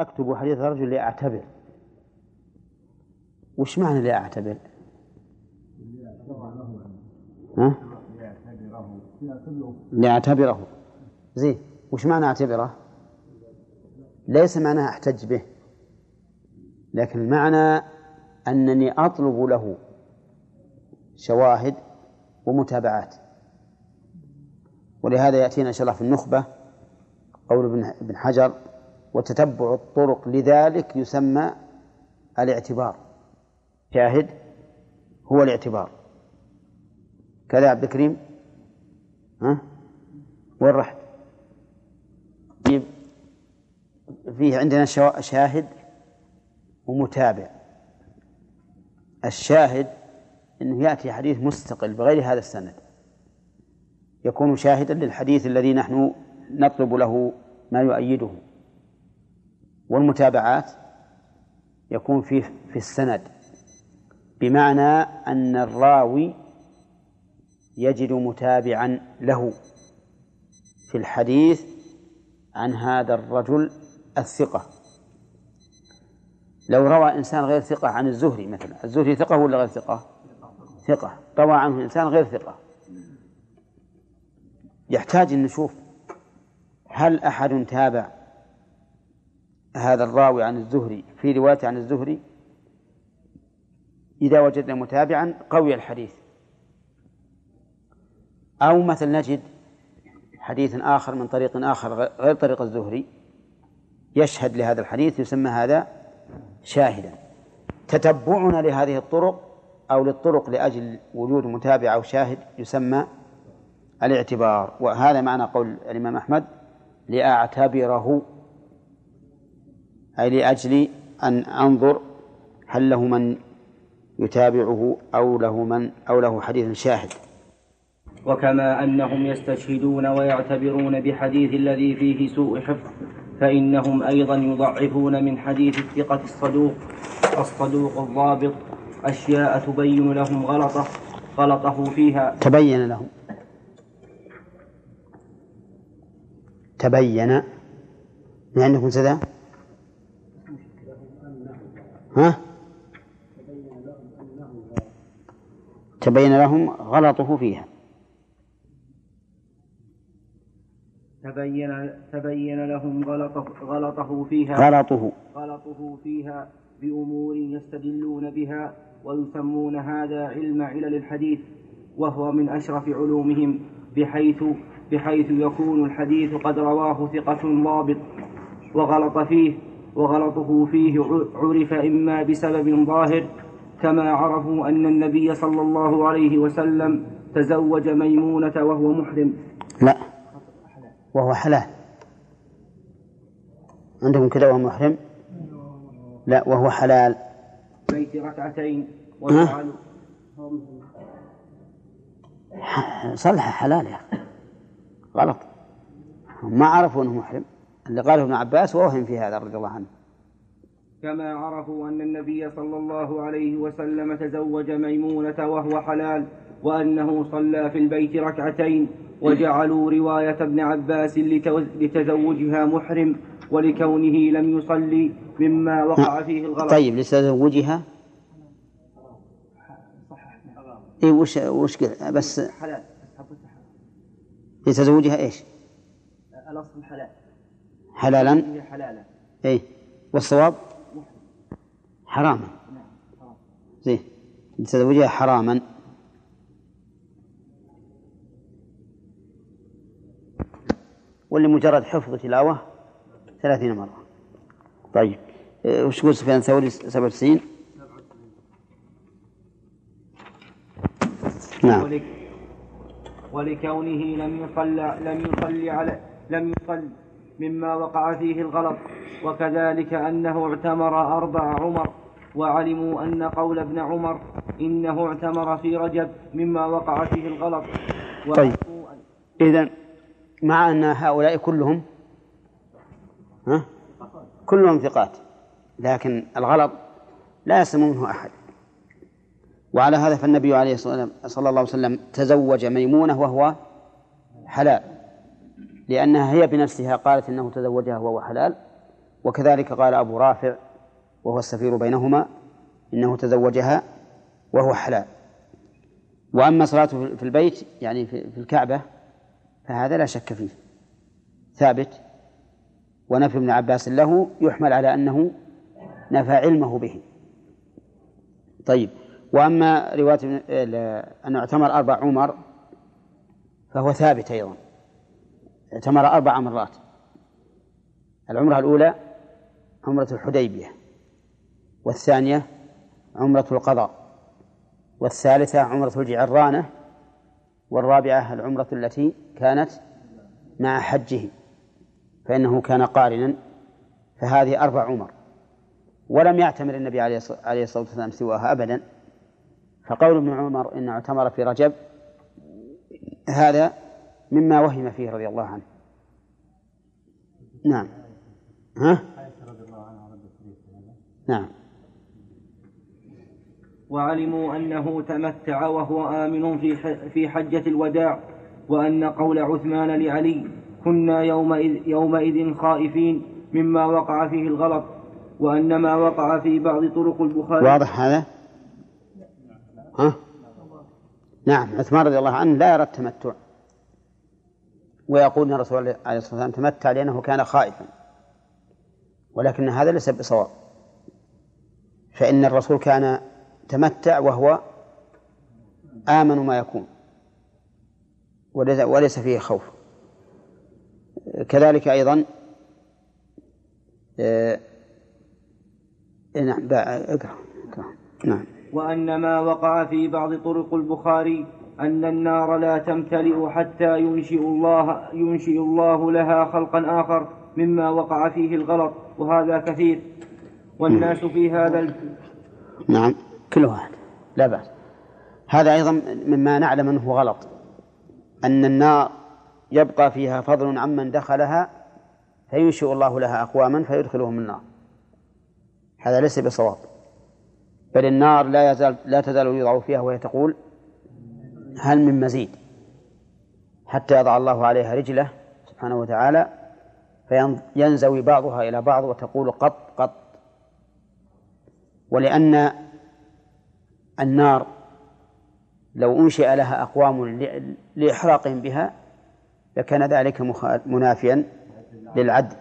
أكتب حديث رجل لأعتبر وش معنى لأعتبر؟ ها؟ لأعتبره زين وش معنى أعتبره؟ ليس معناه أحتج به لكن المعنى أنني أطلب له شواهد ومتابعات ولهذا يأتينا إن شاء الله في النخبة قول ابن حجر وتتبع الطرق لذلك يسمى الاعتبار. شاهد؟ هو الاعتبار. كذا عبد الكريم؟ ها؟ وين رحت؟ طيب فيه عندنا شاهد ومتابع. الشاهد إنه يأتي حديث مستقل بغير هذا السند. يكون شاهدا للحديث الذي نحن نطلب له ما يؤيده. والمتابعات يكون فيه في السند بمعنى أن الراوي يجد متابعا له في الحديث عن هذا الرجل الثقة. لو روى إنسان غير ثقة عن الزهري مثلا الزهري ثقة ولا غير ثقة؟ ثقة. روى عنه إنسان غير ثقة. يحتاج أن نشوف هل أحد تابع هذا الراوي عن الزهري في رواية عن الزهري إذا وجدنا متابعا قوي الحديث. أو مثلا نجد حديث آخر من طريق آخر غير طريق الزهري يشهد لهذا الحديث يسمى هذا شاهدا. تتبعنا لهذه الطرق أو للطرق لأجل وجود متابع أو شاهد يسمى الاعتبار. وهذا معنى قول الإمام أحمد لأعتبره أي لأجل أن أنظر هل له من يتابعه أو له من أو له حديث شاهد. وكما أنهم يستشهدون ويعتبرون بحديث الذي فيه سوء حفظ فإنهم أيضا يضعفون من حديث الثقة الصدوق الصدوق الضابط أشياء تبين لهم غلطة غلطه فيها. تبين لهم. تبين. من عندكم كذا ها؟ تبين لهم غلطه فيها. تبين تبين لهم غلطه غلطه فيها غلطه. غلطه فيها بأمور يستدلون بها ويسمون هذا علم علل الحديث وهو من أشرف علومهم بحيث بحيث يكون الحديث قد رواه ثقة ضابط وغلط فيه. وغلطه فيه عرف إما بسبب ظاهر كما عرفوا أن النبي صلى الله عليه وسلم تزوج ميمونة وهو محرم. لا وهو حلال. عندكم كذا وهو محرم؟ لا وهو حلال. بيت ركعتين. وجعلوا صلح حلال يا أخي. غلط. ما عرفوا أنه محرم. اللي قاله ابن عباس ووهم في هذا رضي الله عنه. كما عرفوا أن النبي صلى الله عليه وسلم تزوج ميمونة وهو حلال وأنه صلى في البيت ركعتين وجعلوا رواية ابن عباس لتزوجها محرم ولكونه لم يصلي مما وقع فيه الغلط طيب لتزوجها؟ اي وش وش بس حلال. لتزوجها إيش؟ الأصل حلال. حلالا؟ حلالا. اي والصواب؟ حراما. زين. لتزوجها حراما. واللي مجرد حفظ تلاوة ثلاثين مرة. طيب. وش يقول سفيان الثوري؟ 97 نعم. ولكونه لم يصل لم يصل على لم يصل مما وقع فيه الغلط وكذلك أنه اعتمر أربع عمر وعلموا أن قول ابن عمر إنه اعتمر في رجب مما وقع فيه الغلط. طيب. إذا مع أن هؤلاء كلهم ها؟ كلهم ثقات لكن الغلط لا يسلم منه أحد. وعلى هذا فالنبي عليه الصلاة صلى الله عليه وسلم تزوج ميمونة وهو حلال. لأنها هي بنفسها قالت إنه تزوجها وهو حلال وكذلك قال أبو رافع وهو السفير بينهما إنه تزوجها وهو حلال. وأما صلاته في البيت يعني في الكعبة فهذا لا شك فيه. ثابت. ونفي ابن عباس له يحمل على أنه نفى علمه به. طيب. وأما رواية أن اعتمر أربع عمر فهو ثابت أيضا. اعتمر أربع مرات. العمرة الأولى عمرة الحديبية والثانية عمرة القضاء والثالثة عمرة الجعرانة والرابعة العمرة التي كانت مع حجه فإنه كان قارنا. فهذه أربع عمر. ولم يعتمر النبي عليه الصلاة والسلام سواها أبدا. فقول ابن عمر إن اعتمر في رجب هذا مما وهم فيه رضي الله عنه نعم ها؟ نعم وعلموا أنه تمتع وهو آمن في في حجة الوداع وأن قول عثمان لعلي كنا يومئذ, يومئذ خائفين مما وقع فيه الغلط وأن ما وقع في بعض طرق البخاري واضح هذا؟ ها؟ نعم عثمان رضي الله عنه لا يرى التمتع ويقول إن الرسول عليه الصلاة والسلام تمتع لأنه كان خائفا. ولكن هذا ليس بصواب. فإن الرسول كان تمتع وهو آمن ما يكون. وليس فيه خوف. كذلك أيضا آه نعم نعم. وأن ما وقع في بعض طرق البخاري أن النار لا تمتلئ حتى ينشئ الله ينشئ الله لها خلقا آخر مما وقع فيه الغلط وهذا كثير. والناس في هذا ال... نعم. كل واحد. لا بأس. هذا أيضا مما نعلم أنه غلط. أن النار يبقى فيها فضل عمن دخلها فينشئ الله لها أقواما فيدخلهم النار. هذا ليس بصواب. بل النار لا يزال لا تزال يوضع فيها وهي تقول هل من مزيد حتى يضع الله عليها رجله سبحانه وتعالى فينزوي بعضها إلى بعض وتقول قط قط. ولأن النار لو أنشئ لها أقوام لإحراقهم بها لكان ذلك منافيا للعدل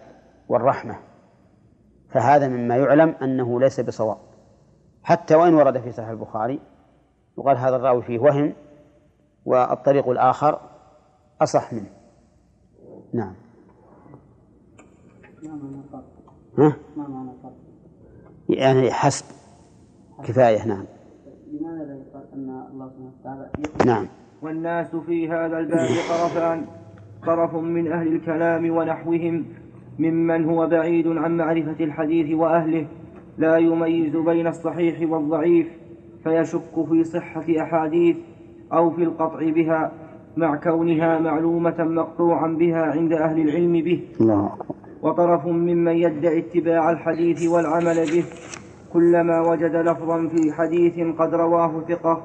والرحمة. فهذا مما يعلم أنه ليس بصواب. حتى وإن ورد في صحيح البخاري يقال هذا الراوي فيه وهم والطريق الآخر أصح منه. نعم. ها؟ يعني حسب. كفاية نعم. لماذا لا يقال أن الله سبحانه وتعالى نعم. والناس في هذا الباب طرفان طرف من أهل الكلام ونحوهم ممن هو بعيد عن معرفة الحديث وأهله لا يميز بين الصحيح والضعيف فيشك في صحة أحاديث أو في القطع بها مع كونها معلومة مقطوعا بها عند أهل العلم به. الله وطرف ممن يدعي اتباع الحديث والعمل به. كلما وجد لفظا في حديث قد رواه ثقة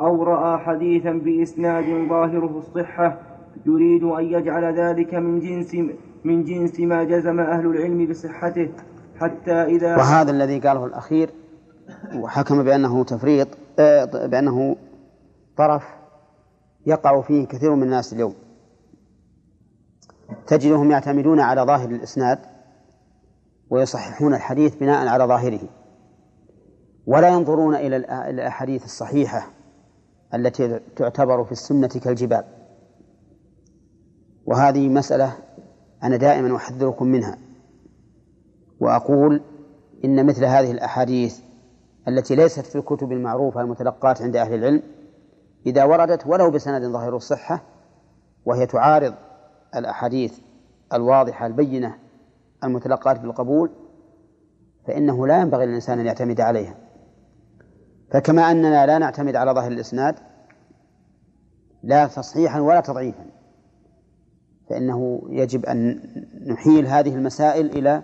أو رأى حديثا بإسناد ظاهره الصحة يريد أن يجعل ذلك من جنس من جنس ما جزم أهل العلم بصحته حتى إذا وهذا الذي قاله الأخير وحكم بأنه تفريط آه، بأنه طرف يقع فيه كثير من الناس اليوم. تجدهم يعتمدون على ظاهر الإسناد ويصححون الحديث بناء على ظاهره. ولا ينظرون إلى الأحاديث الصحيحة التي تعتبر في السنة كالجبال. وهذه مسألة أنا دائما أحذركم منها. وأقول إن مثل هذه الأحاديث التي ليست في الكتب المعروفة المتلقاة عند أهل العلم إذا وردت ولو بسند ظاهر الصحة وهي تعارض الأحاديث الواضحة البينة المتلقاة بالقبول فإنه لا ينبغي للإنسان أن يعتمد عليها. فكما أننا لا نعتمد على ظاهر الإسناد لا تصحيحا ولا تضعيفا فإنه يجب أن نحيل هذه المسائل إلى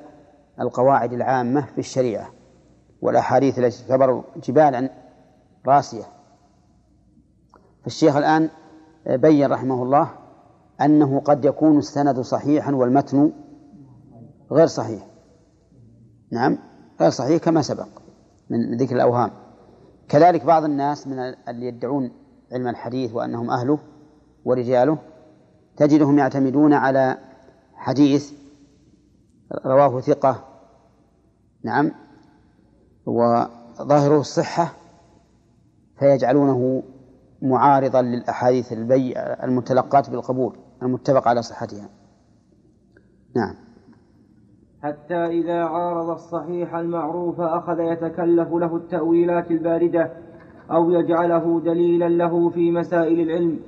القواعد العامة في الشريعة والأحاديث التي تعتبر جبالا راسية. فالشيخ الآن بين رحمه الله أنه قد يكون السند صحيحا والمتن غير صحيح. نعم غير صحيح كما سبق من ذكر الأوهام. كذلك بعض الناس من اللي يدعون علم الحديث وأنهم أهله ورجاله تجدهم يعتمدون على حديث رواه ثقة. نعم وظاهره الصحة فيجعلونه معارضا للأحاديث البي المتلقاة بالقبول المتفق على صحتها. نعم. حتى إذا عارض الصحيح المعروف أخذ يتكلف له التأويلات الباردة أو يجعله دليلا له في مسائل العلم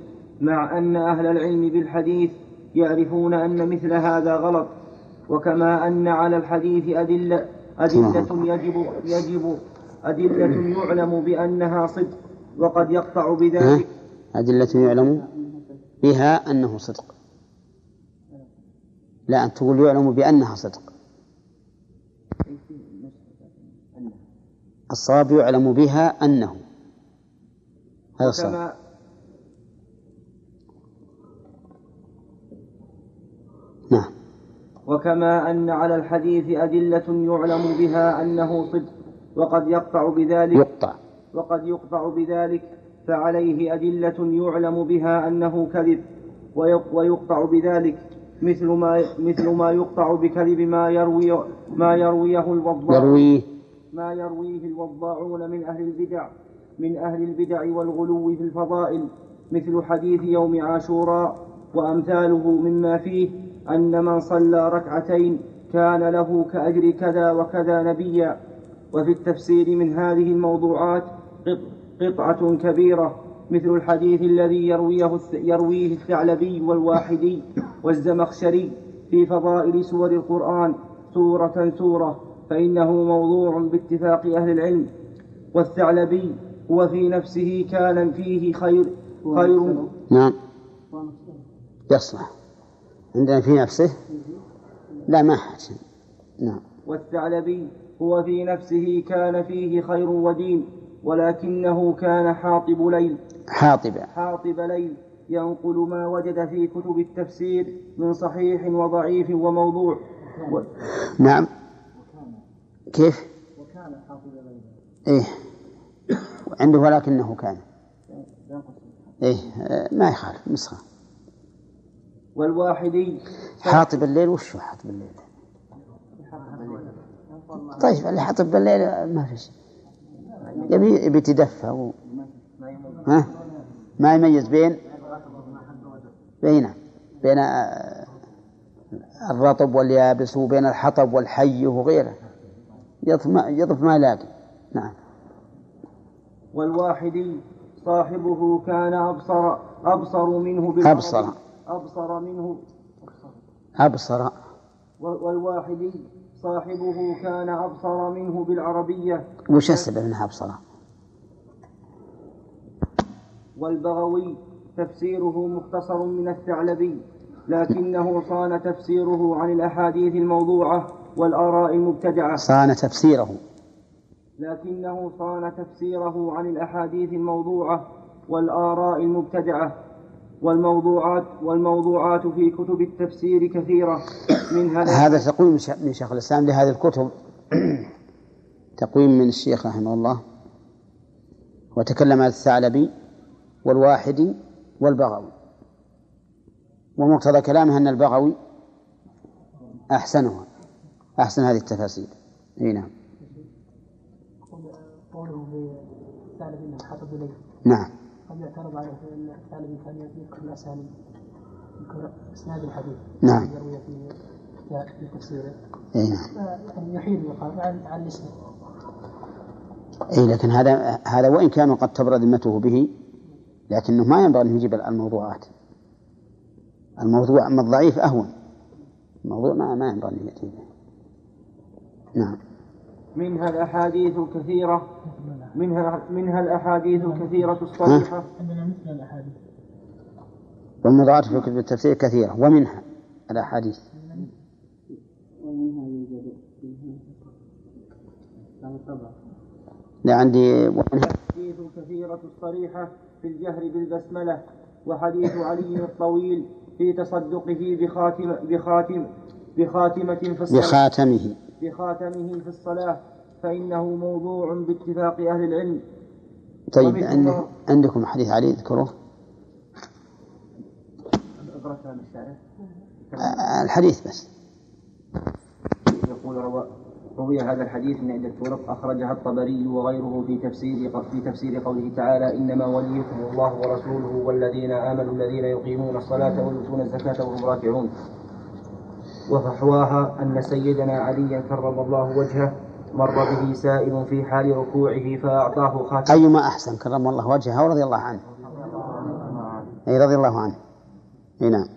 مع أن أهل العلم بالحديث يعرفون أن مثل هذا غلط وكما أن على الحديث أدلة أدلة يجب يجب أدلة يعلم بأنها صدق. وقد يقطع بذلك. أدلة يعلم بها أنه صدق. لا أن تقول يعلم بأنها صدق. الصواب يعلم بها أنه. هذا الصواب. نعم. وكما أن على الحديث أدلة يعلم بها أنه صدق وقد يقطع بذلك. يقطع. وقد يقطع بذلك فعليه أدلة يعلم بها أنه كذب ويقطع بذلك مثل ما مثل ما يقطع بكذب ما يروي ما يرويه الوضاع يرويه. ما يرويه الوضاعون من أهل البدع من أهل البدع والغلو في الفضائل مثل حديث يوم عاشوراء وأمثاله مما فيه أن من صلى ركعتين كان له كأجر كذا وكذا نبيا. وفي التفسير من هذه الموضوعات قطعة كبيرة مثل الحديث الذي يرويه يرويه الثعلبي والواحدي والزمخشري في فضائل سور القرآن سورة سورة فإنه موضوع باتفاق أهل العلم. والثعلبي هو في نفسه كان فيه خير خير. نعم. يصلح. عندنا في نفسه؟ لا ما حاجة نعم. والثعلبي هو في نفسه كان فيه خير ودين. ولكنه كان حاطب ليل. حاطب. حاطب ليل. ينقل ما وجد في كتب التفسير من صحيح وضعيف وموضوع. و... نعم. كيف؟ وكان حاطب ليل إيه. عنده ولكنه كان. إيه. ما يخالف نسخة. والواحدي. حاطب الليل وش حاطب الليل؟ طيب اللي حاطب بالليل ما في شيء. يبي يبي و... ها؟ ما يميز بين بين بين الرطب واليابس وبين الحطب والحي وغيره. يضف ما يضف ما يلاقي نعم. والواحد صاحبه كان أبصر أبصر منه أبصر. أبصر منه. أبصر. والواحد صاحبه كان أبصر منه بالعربية. وش السبب أنها أبصر؟ والبغوي تفسيره مختصر من الثعلبي لكنه صان تفسيره عن الأحاديث الموضوعة والآراء المبتدعة. صان تفسيره. لكنه صان تفسيره عن الأحاديث الموضوعة والآراء المبتدعة. والموضوعات والموضوعات في كتب التفسير كثيرة. منها هذا تقويم من شيخ الإسلام لهذه الكتب. تقويم من الشيخ رحمه الله. وتكلم عن الثعلبي والواحدي والبغوي. ومقتضى كلامه أن البغوي أحسنها. أحسن هذه التفاسير. إي نعم. قوله إليه. نعم. قد يعترض عليه الثعلبي كان يذكر الأسانيد يذكر إسناد الحديث. نعم. يروي في في تفسيره. اي نعم. يعني يحيل المقام عن عن الاسم. اي لكن هذا هذا وإن كان قد تبرد ذمته به لكنه ما ينبغي أن يجيب الموضوعات. الموضوع أما الضعيف أهون. الموضوع ما ما ينبغي أن يأتي به. نعم. منها الأحاديث الكثيرة منها منها الأحاديث الكثيرة الصحيحة. عندنا مثل الأحاديث والموضوعات في كتب التفسير كثيرة ومنها الأحاديث. لا عندي الأحاديث الكثيرة الصريحة في الجهر بالبسملة وحديث علي الطويل في تصدقه بخاتم بخاتم بخاتمة في الصلاة بخاتمه. بخاتمه في الصلاة فإنه موضوع باتفاق أهل العلم. طيب عندك عندكم حديث علي اذكروه الحديث بس. يقول روى روي هذا الحديث من عدة طرق. أخرجها الطبري وغيره في تفسير في تفسير قوله تعالى إنما وليكم الله ورسوله والذين آمنوا الذين يقيمون الصلاة ويؤتون الزكاة وهم راكعون. وفحواها أن سيدنا عليا كرم الله وجهه مر به سائل في حال ركوعه فأعطاه خاتم. أيما أحسن كرم الله وجهه ورضي الله عنه. أي رضي الله عنه. أي نعم.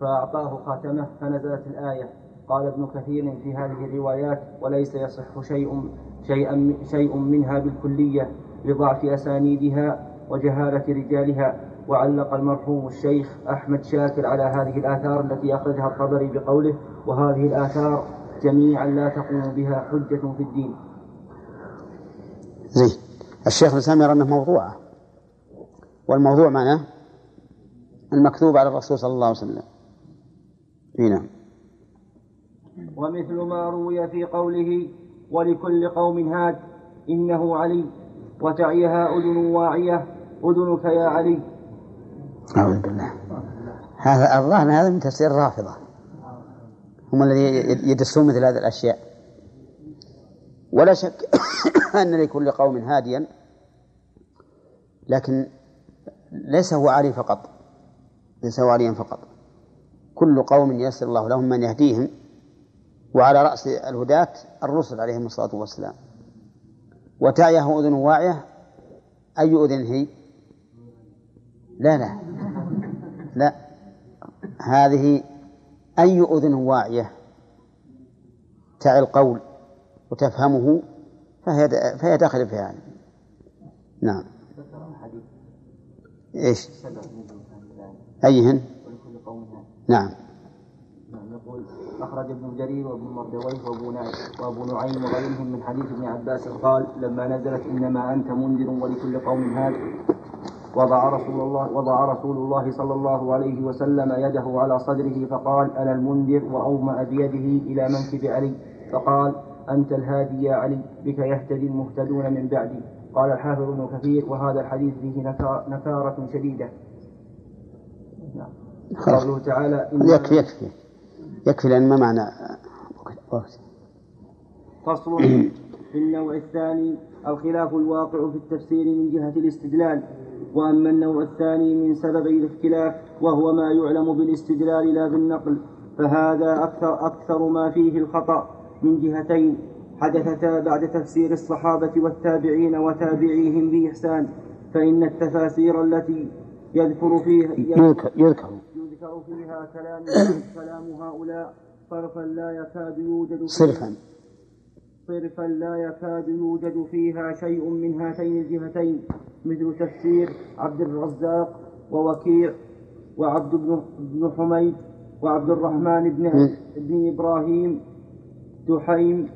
فأعطاه خاتمه فنزلت الآية. قال ابن كثير في هذه الروايات وليس يصح شيء شيئا شيء منها بالكلية لضعف أسانيدها وجهالة رجالها. وعلق المرحوم الشيخ أحمد شاكر على هذه الآثار التي أخرجها الطبري بقوله وهذه الآثار جميعا لا تقوم بها حجة في الدين. زين. الشيخ الإسلام يرى أنه موضوعة. والموضوع معناه المكتوب على الرسول صلى الله عليه وسلم. نعم. ومثل ما روي في قوله ولكل قوم هاد إنه علي وتعيها أذن واعية أذنك يا علي. أعوذ بالله. هذا الظاهر هذا من تفسير الرافضة هم الذين يدسون مثل هذه الأشياء. ولا شك أن لكل قوم هاديا لكن ليس هو علي فقط. ليس هو عليا فقط. كل قوم يسر الله لهم من يهديهم وعلى رأس الهداة الرسل عليهم الصلاة والسلام. وتعيه أذن واعية أي أذن هي؟ لا لا. لا هذه أي أذن واعية تعي القول وتفهمه فهي فهي داخلة في هذا نعم إيش؟ أيهن؟ نعم يقول أخرج ابن جرير وابن مردويه وأبو نعيم وأبو نعيم وغيرهم من حديث ابن عباس قال لما نزلت إنما أنت منذر ولكل قوم هاد وضع رسول الله وضع رسول الله صلى الله عليه وسلم يده على صدره فقال أنا المنذر وأومأ بيده إلى منكب علي. فقال أنت الهادي يا علي بك يهتدي المهتدون من بعدي. قال الحافظ ابن كثير وهذا الحديث فيه نكارة شديدة. قوله تعالى يكفي يكفي. يكفي لأن ما معنى وقت. فصل في النوع الثاني الخلاف الواقع في التفسير من جهة الاستدلال وأما النوع الثاني من سببي الاختلاف وهو ما يعلم بالاستدلال لا بالنقل فهذا أكثر, أكثر ما فيه الخطأ من جهتين حدثتا بعد تفسير الصحابة والتابعين وتابعيهم بإحسان فإن التفاسير التي يذكر فيها يذكر, يذكر يذكر فيها كلام كلام هؤلاء صرفا لا يكاد يوجد صرفا. صرفا لا يكاد يوجد فيها شيء من هاتين الجهتين مثل تفسير عبد الرزاق ووكيع وعبد بن حميد وعبد الرحمن بن بن إبراهيم دحيم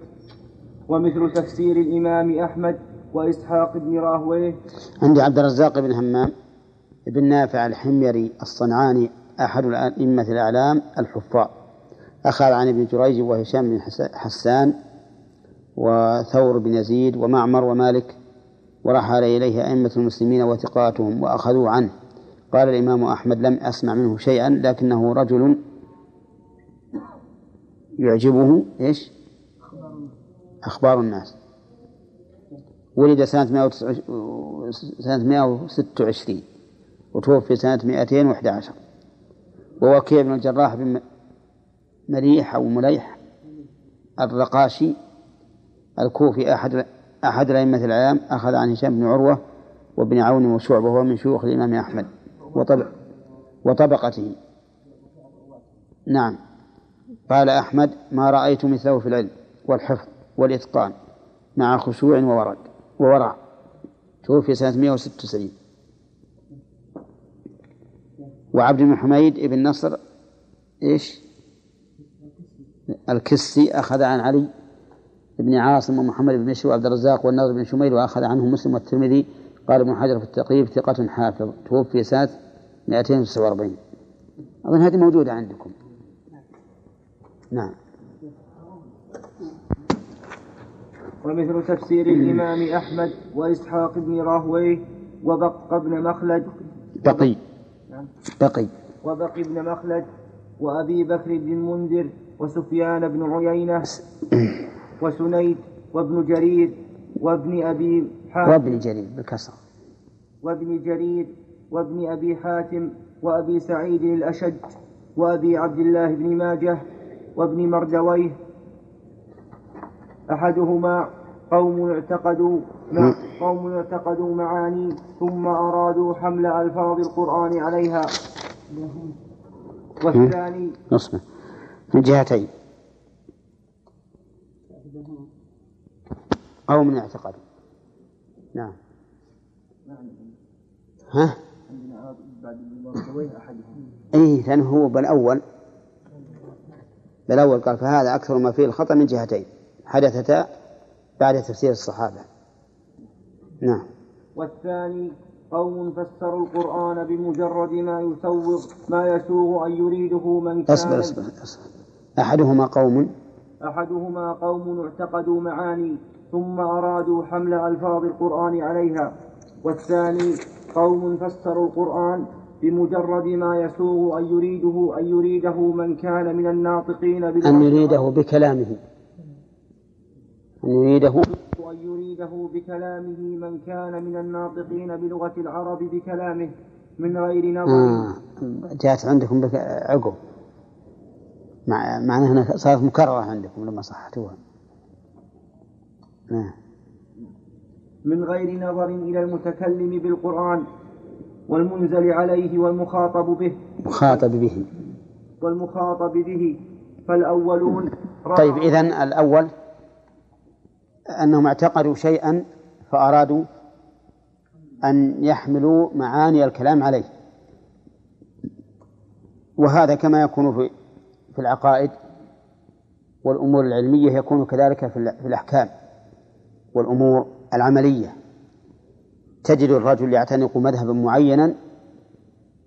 ومثل تفسير الإمام أحمد وإسحاق بن راهويه. عندي عبد الرزاق بن همام بن نافع الحميري الصنعاني أحد الأئمة الأعلام الحفاظ أخذ عن ابن جريج وهشام بن حسان وثور بن يزيد ومعمر ومالك ورحل إليه أئمة المسلمين وثقاتهم وأخذوا عنه. قال الإمام أحمد لم أسمع منه شيئا لكنه رجل يعجبه إيش؟ أخبار الناس. ولد سنة 126 وتوفي سنة 211 ووكيع بن الجراح بن مليح أو مليح الرقاشي الكوفي أحد أحد الأئمة الأعلام أخذ عن هشام بن عروة وابن عون وشعبة وهو من شيوخ الإمام أحمد وطبق وطبقته. نعم. قال أحمد ما رأيت مثله في العلم والحفظ والإتقان مع خشوع وورد وورع توفي سنة 196 وعبد بن حميد بن نصر إيش؟ الكسي أخذ عن علي بن عاصم ومحمد بن بشر وعبد الرزاق والنضر بن شميل وأخذ عنه مسلم والترمذي قال ابن حجر في التقريب ثقة حافظ توفي سنة 249 أظن هذه موجودة عندكم. نعم. ومثل تفسير الإمام أحمد وإسحاق بن راهويه وبق بن مخلد. بقي. بقي. وبقي بن مخلد وأبي بكر بن المنذر وسفيان بن عيينة. وسنيد وابن جرير وابن أبي حاتم. وابن جرير بالكسر. وابن جرير وابن أبي حاتم وأبي سعيد الأشج وأبي عبد الله بن ماجه وابن مردويه أحدهما قوم اعتقدوا قوم اعتقدوا معاني ثم أرادوا حمل ألفاظ القرآن عليها. والثاني نصبه. من جهتين. أو من اعتقاد. نعم. ها؟ إيه لأنه هو بالأول بالأول قال فهذا أكثر ما فيه الخطأ من جهتين حدثتا بعد تفسير الصحابة. نعم. والثاني قوم فسروا القرآن بمجرد ما يسوغ ما يسوغ أن يريده من كان أصبر أصبر أصبر. أحدهما قوم أحدهما قوم اعتقدوا معاني ثم أرادوا حمل ألفاظ القرآن عليها والثاني قوم فسروا القرآن بمجرد ما يسوغ أن يريده أن يريده من كان من الناطقين أن يريده بكلامه أن يريده أن يريده بكلامه من كان من الناطقين بلغة العرب بكلامه من غير نظر آه. جاءت عندكم بك عقب مع معناها أنها صارت مكررة عندكم لما صحتوها. آه. من غير نظر إلى المتكلم بالقرآن والمنزل عليه والمخاطب به. مخاطب به. والمخاطب به. فالأولون طيب إذن الأول أنهم اعتقدوا شيئا فأرادوا أن يحملوا معاني الكلام عليه. وهذا كما يكون في في العقائد والأمور العلمية يكون كذلك في الأحكام والأمور العملية. تجد الرجل يعتنق مذهبا معينا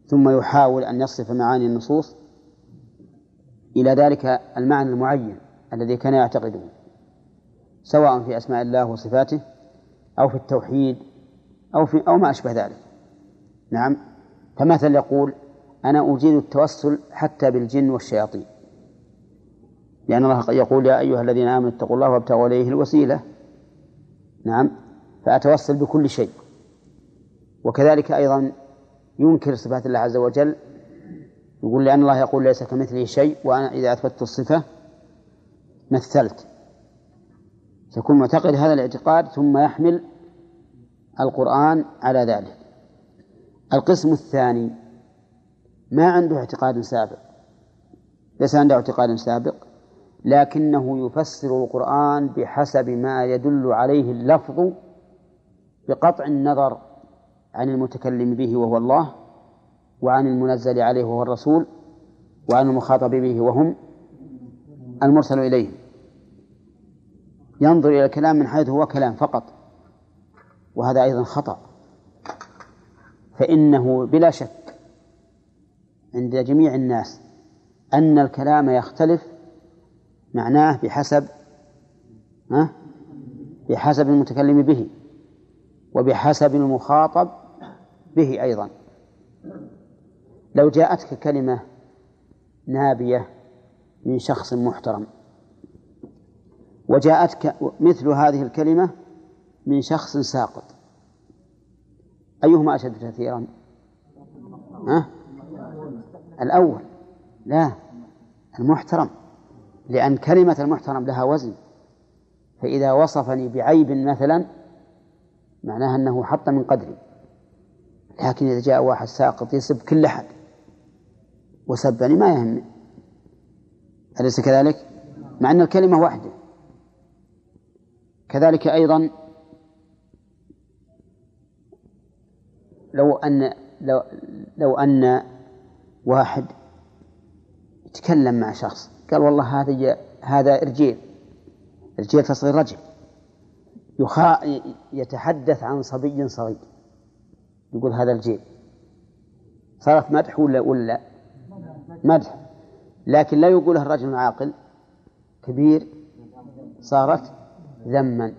ثم يحاول أن يصف معاني النصوص إلى ذلك المعنى المعين الذي كان يعتقده سواء في أسماء الله وصفاته أو في التوحيد أو في أو ما أشبه ذلك. نعم. فمثل يقول أنا أجيد التوسل حتى بالجن والشياطين. لأن الله يقول يا أيها الذين آمنوا اتقوا الله وابتغوا إليه الوسيلة. نعم. فأتوسل بكل شيء. وكذلك أيضا ينكر صفات الله عز وجل. يقول لأن الله يقول ليس كمثله شيء وأنا إذا أثبتت الصفة مثلت. يكون معتقد هذا الاعتقاد ثم يحمل القرآن على ذلك. القسم الثاني ما عنده اعتقاد سابق. ليس عنده اعتقاد سابق. لكنه يفسر القرآن بحسب ما يدل عليه اللفظ بقطع النظر عن المتكلم به وهو الله وعن المنزل عليه وهو الرسول وعن المخاطب به وهم المرسل إليه ينظر إلى الكلام من حيث هو كلام فقط وهذا أيضا خطأ. فإنه بلا شك عند جميع الناس أن الكلام يختلف معناه بحسب ها بحسب المتكلم به وبحسب المخاطب به أيضا لو جاءتك كلمة نابية من شخص محترم وجاءتك مثل هذه الكلمة من شخص ساقط أيهما أشد تأثيرا؟ ها؟ الأول لا المحترم لأن كلمة المحترم لها وزن. فإذا وصفني بعيب مثلا معناها أنه حط من قدري. لكن إذا جاء واحد ساقط يسب كل أحد. وسبني ما يهمني أليس كذلك؟ مع أن الكلمة واحدة. كذلك أيضا لو أن لو, لو أن واحد يتكلم مع شخص قال والله هذا هذا إرجيل. إرجيل تصغير رجل يخا يتحدث عن صبي صغير. يقول هذا الجيل صارت مدح ولا ولا؟ مدح. لكن لا يقولها الرجل العاقل. كبير. صارت ذما.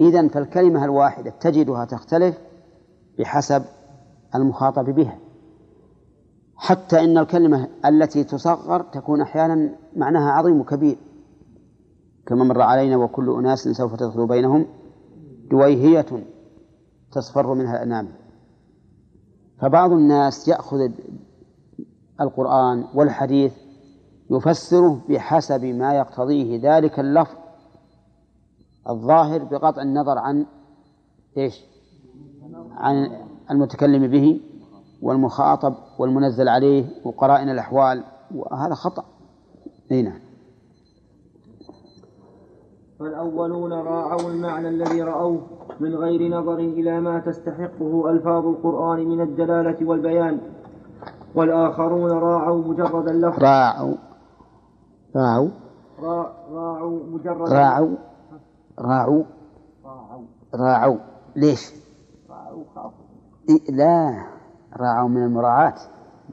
إذن فالكلمة الواحدة تجدها تختلف بحسب المخاطب بها. حتى إن الكلمة التي تصغر تكون أحيانا معناها عظيم وكبير. كما مر علينا وكل أناس سوف تدخل بينهم دويهية تصفر منها الأنام. فبعض الناس يأخذ القرآن والحديث يفسره بحسب ما يقتضيه ذلك اللفظ الظاهر بقطع النظر عن إيش؟ عن المتكلم به. والمخاطب والمنزل عليه وقرائن الأحوال وهذا خطأ. أي نعم. فالأولون راعوا المعنى الذي رأوه من غير نظر إلى ما تستحقه ألفاظ القرآن من الدلالة والبيان. والآخرون راعوا مجرد اللفظ. راعوا. راعوا. راعوا مجرد راعوا. راعوا. راعوا. ليش؟ راعوا خافوا. لا. راعوا من المراعاة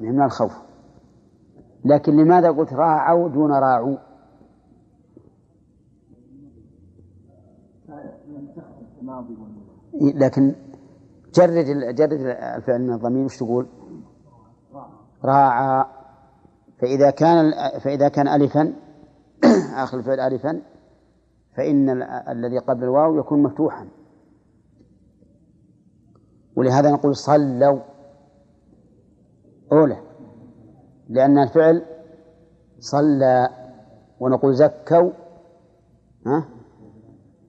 من الخوف. لكن لماذا قلت راعوا دون راعوا؟ لكن جرد جرد الفعل من الضمير وش تقول؟ راعى. فإذا كان فإذا كان ألفا آخر الفعل ألفا فإن الذي قبل الواو يكون مفتوحا. ولهذا نقول صلوا. أولى لأن الفعل صلى ونقول زكوا ها؟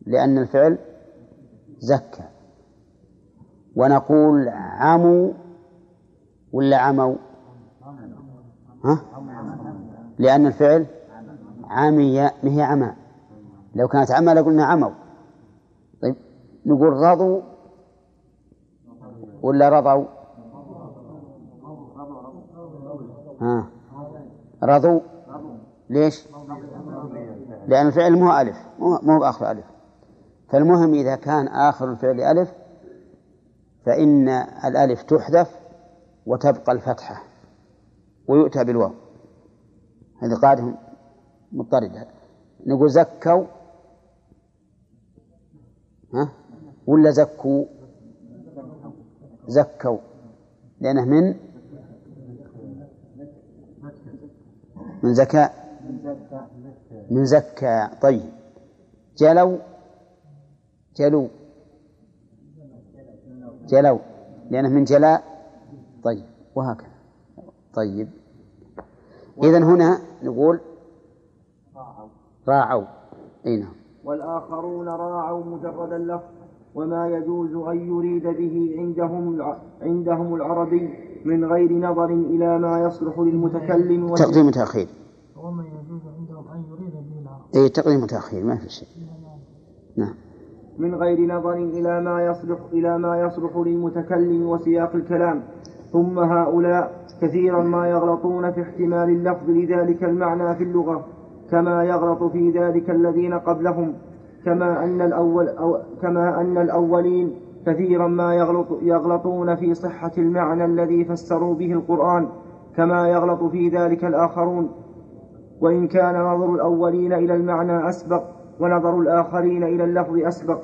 لأن الفعل زكى. ونقول عموا ولا عموا؟ ها؟ لأن الفعل عمي ما هي عمى؟ لو كانت عمى لقلنا عموا. طيب نقول رضوا ولا رضوا ها رضوا ليش؟ لأن الفعل مو ألف مو بآخر ألف. فالمهم إذا كان آخر الفعل ألف فإن الألف تحذف وتبقى الفتحة ويؤتى بالواو. هذه قاعدة مضطردة. نقول زكوا. ها؟ ولا زكوا؟ زكوا. لأنه من من زكاء من زكى طيب. جلوا جلوا جلوا لأنه من جلاء طيب. وهكذا. طيب. إذا هنا نقول راعوا. أي نعم. والآخرون راعوا مجرد اللفظ وما يجوز أن يريد به عندهم عندهم العربي. من غير نظر إلى ما يصلح للمتكلم تقديم وتأخير وما يجوز عندهم أن يريد به العربي أي تقديم وتأخير ما في شيء. نعم. من غير نظر إلى ما يصلح إلى ما يصلح للمتكلم وسياق الكلام. ثم هؤلاء كثيرا ما يغلطون في احتمال اللفظ لذلك المعنى في اللغة كما يغلط في ذلك الذين قبلهم كما أن الأول أو كما أن الأولين كثيرا ما يغلط يغلطون في صحة المعنى الذي فسروا به القرآن كما يغلط في ذلك الآخرون. وإن كان نظر الأولين إلى المعنى أسبق ونظر الآخرين إلى اللفظ أسبق.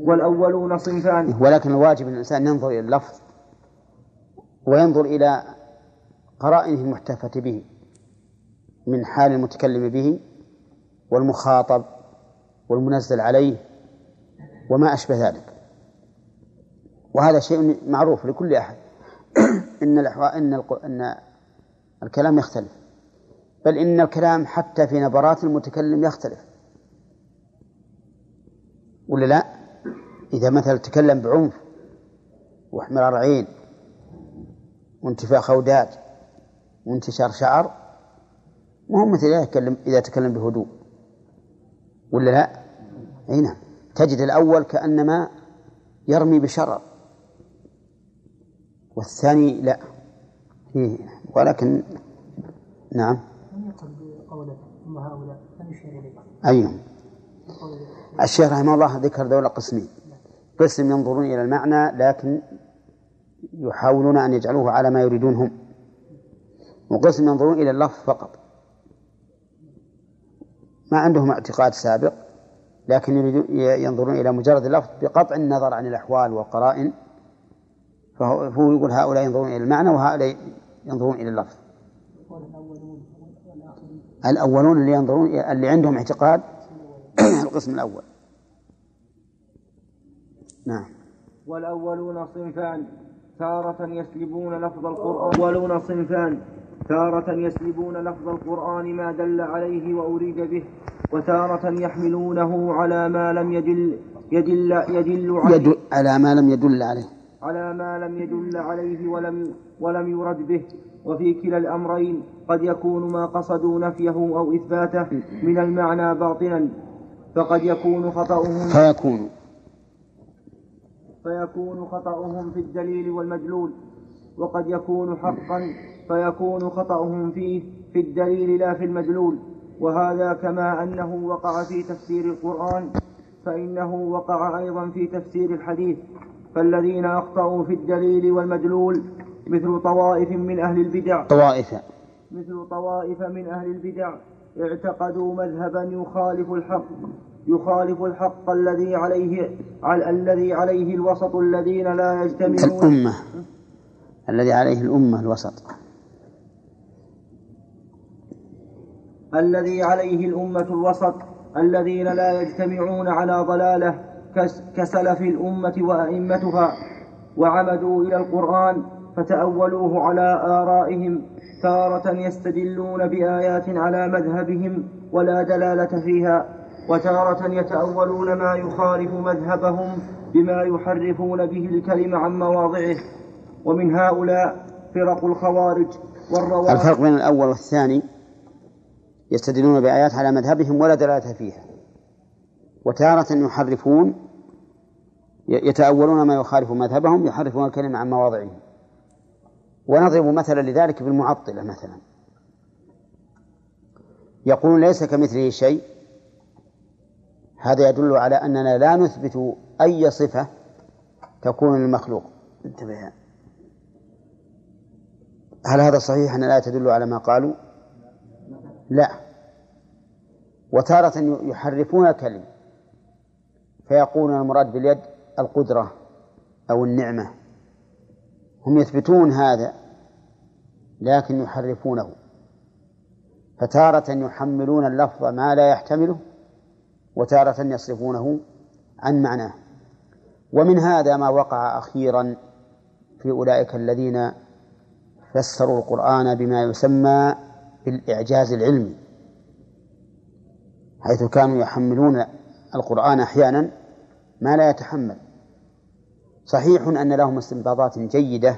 والأولون صنفان. ولكن الواجب الإنسان ينظر إلى اللفظ وينظر إلى قرائنه المحتفة به من حال المتكلم به والمخاطب والمنزل عليه وما أشبه ذلك. وهذا شيء معروف لكل أحد. إن إن, إن الكلام يختلف. بل إن الكلام حتى في نبرات المتكلم يختلف. ولا لا؟ إذا مثلا تكلم بعنف واحمرار عين وانتفاخ أوداج وانتشار شعر مو مثل إذا تكلم إذا تكلم بهدوء. ولا لا؟ أي نعم. تجد الأول كأنما يرمي بشرر. والثاني لا. فيه ولكن نعم. لم يقل بقوله ثم هؤلاء لم يشير إليه أيهم الشيخ رحمه الله ذكر ذولا قسمين قسم ينظرون إلى المعنى لكن يحاولون أن يجعلوه على ما يريدون هم وقسم ينظرون إلى اللفظ فقط. ما عندهم اعتقاد سابق لكن يريدون ينظرون إلى مجرد اللفظ بقطع النظر عن الأحوال والقرائن. فهو, يقول هؤلاء ينظرون إلى المعنى وهؤلاء ينظرون إلى اللفظ. الأولون اللي ينظرون اللي عندهم اعتقاد القسم الأول. نعم. والأولون صنفان تارة يسلبون لفظ القرآن. الأولون صنفان تارة يسلبون لفظ القرآن ما دل عليه وأريد به وتارة يحملونه على ما لم يدل يدل يدل عليه. يدل على ما لم يدل عليه. على ما لم يدل عليه ولم ولم يرد به. وفي كلا الأمرين قد يكون ما قصدوا نفيه أو إثباته من المعنى باطلا فقد يكون خطأهم فيكون. فيكون خطأهم في الدليل والمدلول. وقد يكون حقا فيكون خطأهم فيه في الدليل لا في المدلول. وهذا كما أنه وقع في تفسير القرآن فإنه وقع أيضا في تفسير الحديث. فالذين أخطأوا في الدليل والمدلول مثل طوائف من أهل البدع. طوائف. مثل طوائف من أهل البدع. اعتقدوا مذهبا يخالف الحق. يخالف الحق الذي عليه على الذي عليه الوسط الذين لا يجتمعون. الأمة. الذي عليه الأمة الوسط. الذي عليه الأمة الوسط. الذين لا يجتمعون على ضلالة. كسلف الأمة وأئمتها وعمدوا إلى القرآن فتأولوه على آرائهم تارة يستدلون بآيات على مذهبهم ولا دلالة فيها وتارة يتأولون ما يخالف مذهبهم بما يحرفون به الكلم عن مواضعه. ومن هؤلاء فرق الخوارج والروافض الفرق بين الأول والثاني يستدلون بآيات على مذهبهم ولا دلالة فيها. وتارة يحرفون يتأولون ما يخالف مذهبهم يحرفون الكلمة عن مواضعه ونضرب مثلا لذلك بالمعطلة مثلا. يقول ليس كمثله شيء. هذا يدل على أننا لا نثبت أي صفة تكون للمخلوق. انتبه هل هذا صحيح أن لا تدل على ما قالوا؟ لا. وتارة يحرفون الكلم فيقولون المراد باليد القدرة أو النعمة. هم يثبتون هذا لكن يحرفونه. فتارة يحملون اللفظ ما لا يحتمله وتارة يصرفونه عن معناه. ومن هذا ما وقع أخيرا في أولئك الذين فسروا القرآن بما يسمى بالإعجاز العلمي حيث كانوا يحملون القرآن أحيانا ما لا يتحمل. صحيح أن لهم استنباطات جيدة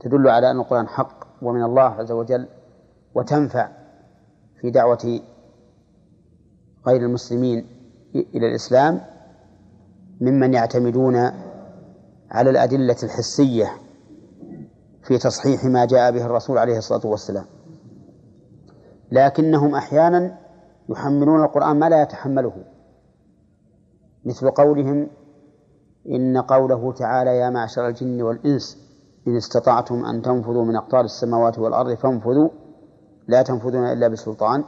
تدل على أن القرآن حق ومن الله عز وجل وتنفع في دعوة غير المسلمين إلى الإسلام ممن يعتمدون على الأدلة الحسية في تصحيح ما جاء به الرسول عليه الصلاة والسلام. لكنهم أحيانا يحملون القرآن ما لا يتحمله. مثل قولهم إن قوله تعالى يا معشر الجن والإنس إن استطعتم أن تنفذوا من أقطار السماوات والأرض فانفذوا لا تنفذون إلا بسلطان.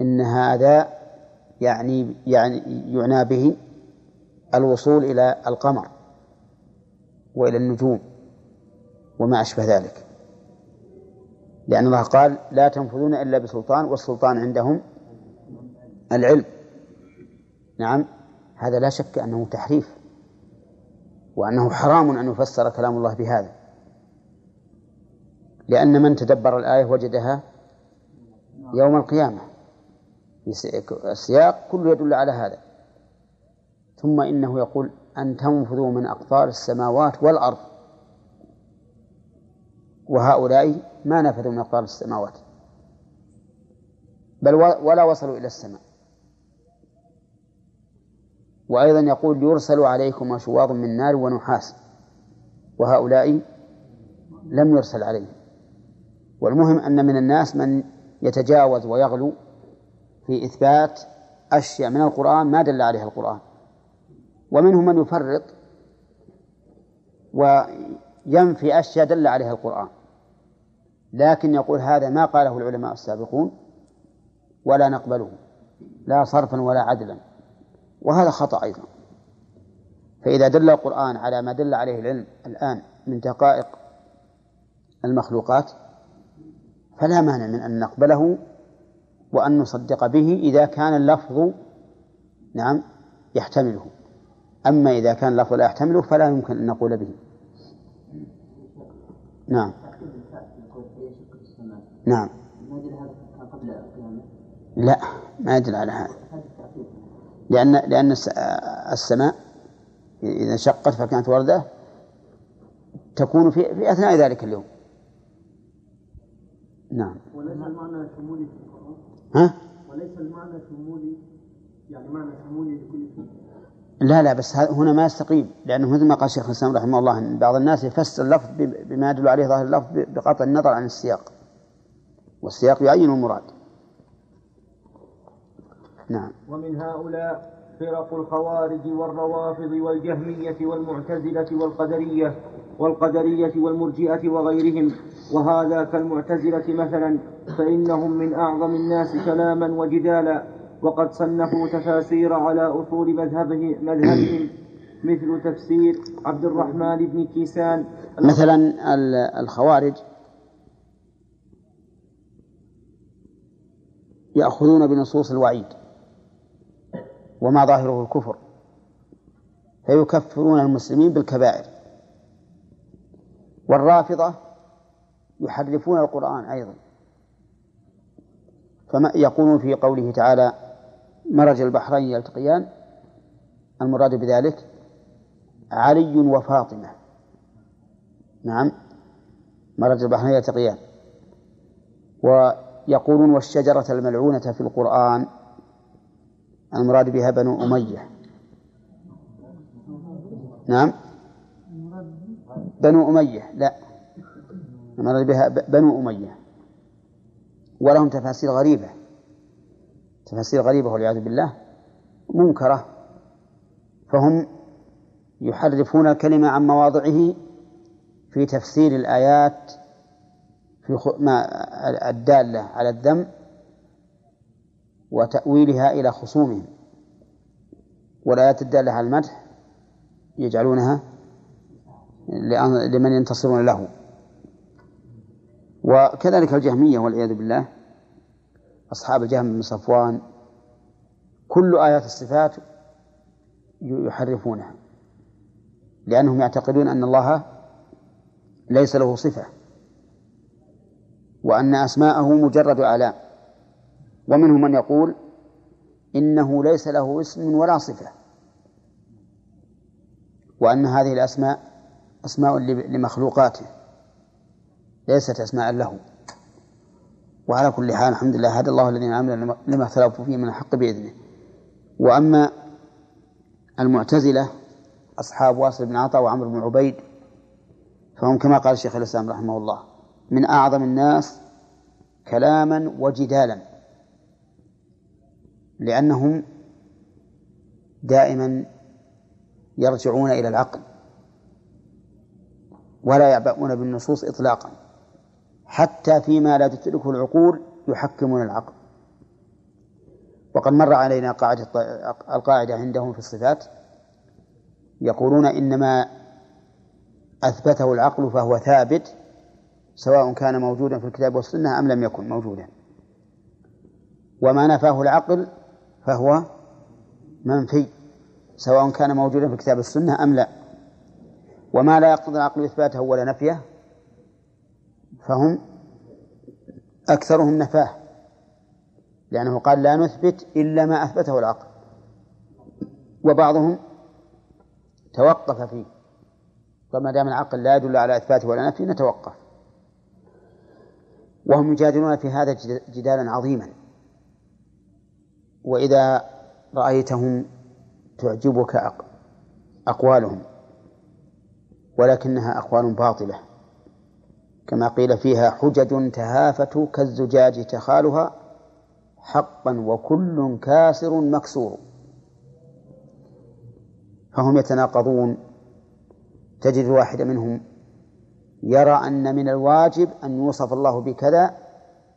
إن هذا يعني يعني يعنى به الوصول إلى القمر وإلى النجوم وما أشبه ذلك. لأن الله قال لا تنفذون إلا بسلطان والسلطان عندهم العلم. نعم هذا لا شك أنه تحريف وأنه حرام أن يفسر كلام الله بهذا. لأن من تدبر الآية وجدها يوم القيامة. السياق كله يدل على هذا. ثم إنه يقول أن تنفذوا من أقطار السماوات والأرض. وهؤلاء ما نفذوا من أقطار السماوات. بل ولا وصلوا إلى السماء. وأيضا يقول يرسل عليكم شواظ من نار ونحاس. وهؤلاء لم يرسل عليهم. والمهم أن من الناس من يتجاوز ويغلو في إثبات أشياء من القرآن ما دل عليها القرآن. ومنهم من يفرط وينفي أشياء دل عليها القرآن. لكن يقول هذا ما قاله العلماء السابقون ولا نقبله لا صرفا ولا عدلا وهذا خطأ أيضا. فإذا دل القرآن على ما دل عليه العلم الآن من دقائق المخلوقات فلا مانع من أن نقبله وأن نصدق به إذا كان اللفظ نعم يحتمله. أما إذا كان اللفظ لا يحتمله فلا يمكن أن نقول به. نعم. نعم. لا ما يدل على هذا. لأن لأن السماء إذا انشقت فكانت وردة تكون في في أثناء ذلك اليوم. نعم. وليس المعنى شمولي في القرآن؟ ها؟ وليس المعنى شمولي يعني معنى شمولي لكل شيء؟ لا لا بس هنا ما يستقيم لأنه مثل ما قال الشيخ الإسلام رحمه الله أن بعض الناس يفسر اللفظ بما يدل عليه ظاهر اللفظ بقطع النظر عن السياق. والسياق يعين المراد نعم. ومن هؤلاء فرق الخوارج والروافض والجهمية والمعتزلة والقدرية والقدرية والمرجئة وغيرهم. وهذا كالمعتزلة مثلا فإنهم من أعظم الناس كلاما وجدالا وقد صنفوا تفاسير على أصول مذهبه مذهبهم مثل تفسير عبد الرحمن بن كيسان. مثلا الخوارج يأخذون بنصوص الوعيد وما ظاهره الكفر فيكفرون المسلمين بالكبائر. والرافضة يحرفون القرآن أيضا. فما يقولون في قوله تعالى مرج البحرين يلتقيان المراد بذلك علي وفاطمة. نعم مرج البحرين يلتقيان. ويقولون والشجرة الملعونة في القرآن المراد بها بنو أمية. نعم. بنو أمية لا. المراد بها بنو أمية. ولهم تفاسير غريبة. تفاسير غريبة والعياذ بالله. منكرة. فهم يحرفون الكلمة عن مواضعه في تفسير الآيات في ما الدالة على الذم وتأويلها إلى خصومهم. والآيات الدالة على المدح يجعلونها لمن ينتصرون له. وكذلك الجهمية والعياذ بالله. أصحاب الجهم بن صفوان كل آيات الصفات يحرفونها لأنهم يعتقدون أن الله ليس له صفة. وأن أسماءه مجرد أعلام ومنهم من يقول إنه ليس له اسم ولا صفة. وأن هذه الأسماء أسماء لمخلوقاته ليست أسماء له. وعلى كل حال الحمد لله هدى الله الذين آمنوا لما اختلفوا فيه من الحق بإذنه. وأما المعتزلة أصحاب واصل بن عطاء وعمرو بن عبيد فهم كما قال الشيخ الإسلام رحمه الله من أعظم الناس كلاما وجدالا لأنهم دائما يرجعون إلى العقل ولا يعبؤون بالنصوص إطلاقا حتى فيما لا تدركه العقول يحكمون العقل. وقد مر علينا قاعدة القاعدة عندهم في الصفات يقولون إنما أثبته العقل فهو ثابت سواء كان موجودا في الكتاب والسنة أم لم يكن موجودا. وما نفاه العقل فهو منفي سواء كان موجودا في كتاب السنة أم لا. وما لا يقتضي العقل إثباته ولا نفيه فهم أكثرهم نفاه لأنه قال لا نثبت إلا ما أثبته العقل. وبعضهم توقف فيه. فما دام العقل لا يدل على إثباته ولا نفيه نتوقف. وهم يجادلون في هذا جدالا عظيما. وإذا رأيتهم تعجبك أقوالهم ولكنها أقوال باطلة. كما قيل فيها حجج تهافت كالزجاج تخالها حقا وكل كاسر مكسور. فهم يتناقضون تجد الواحد منهم يرى أن من الواجب أن يوصف الله بكذا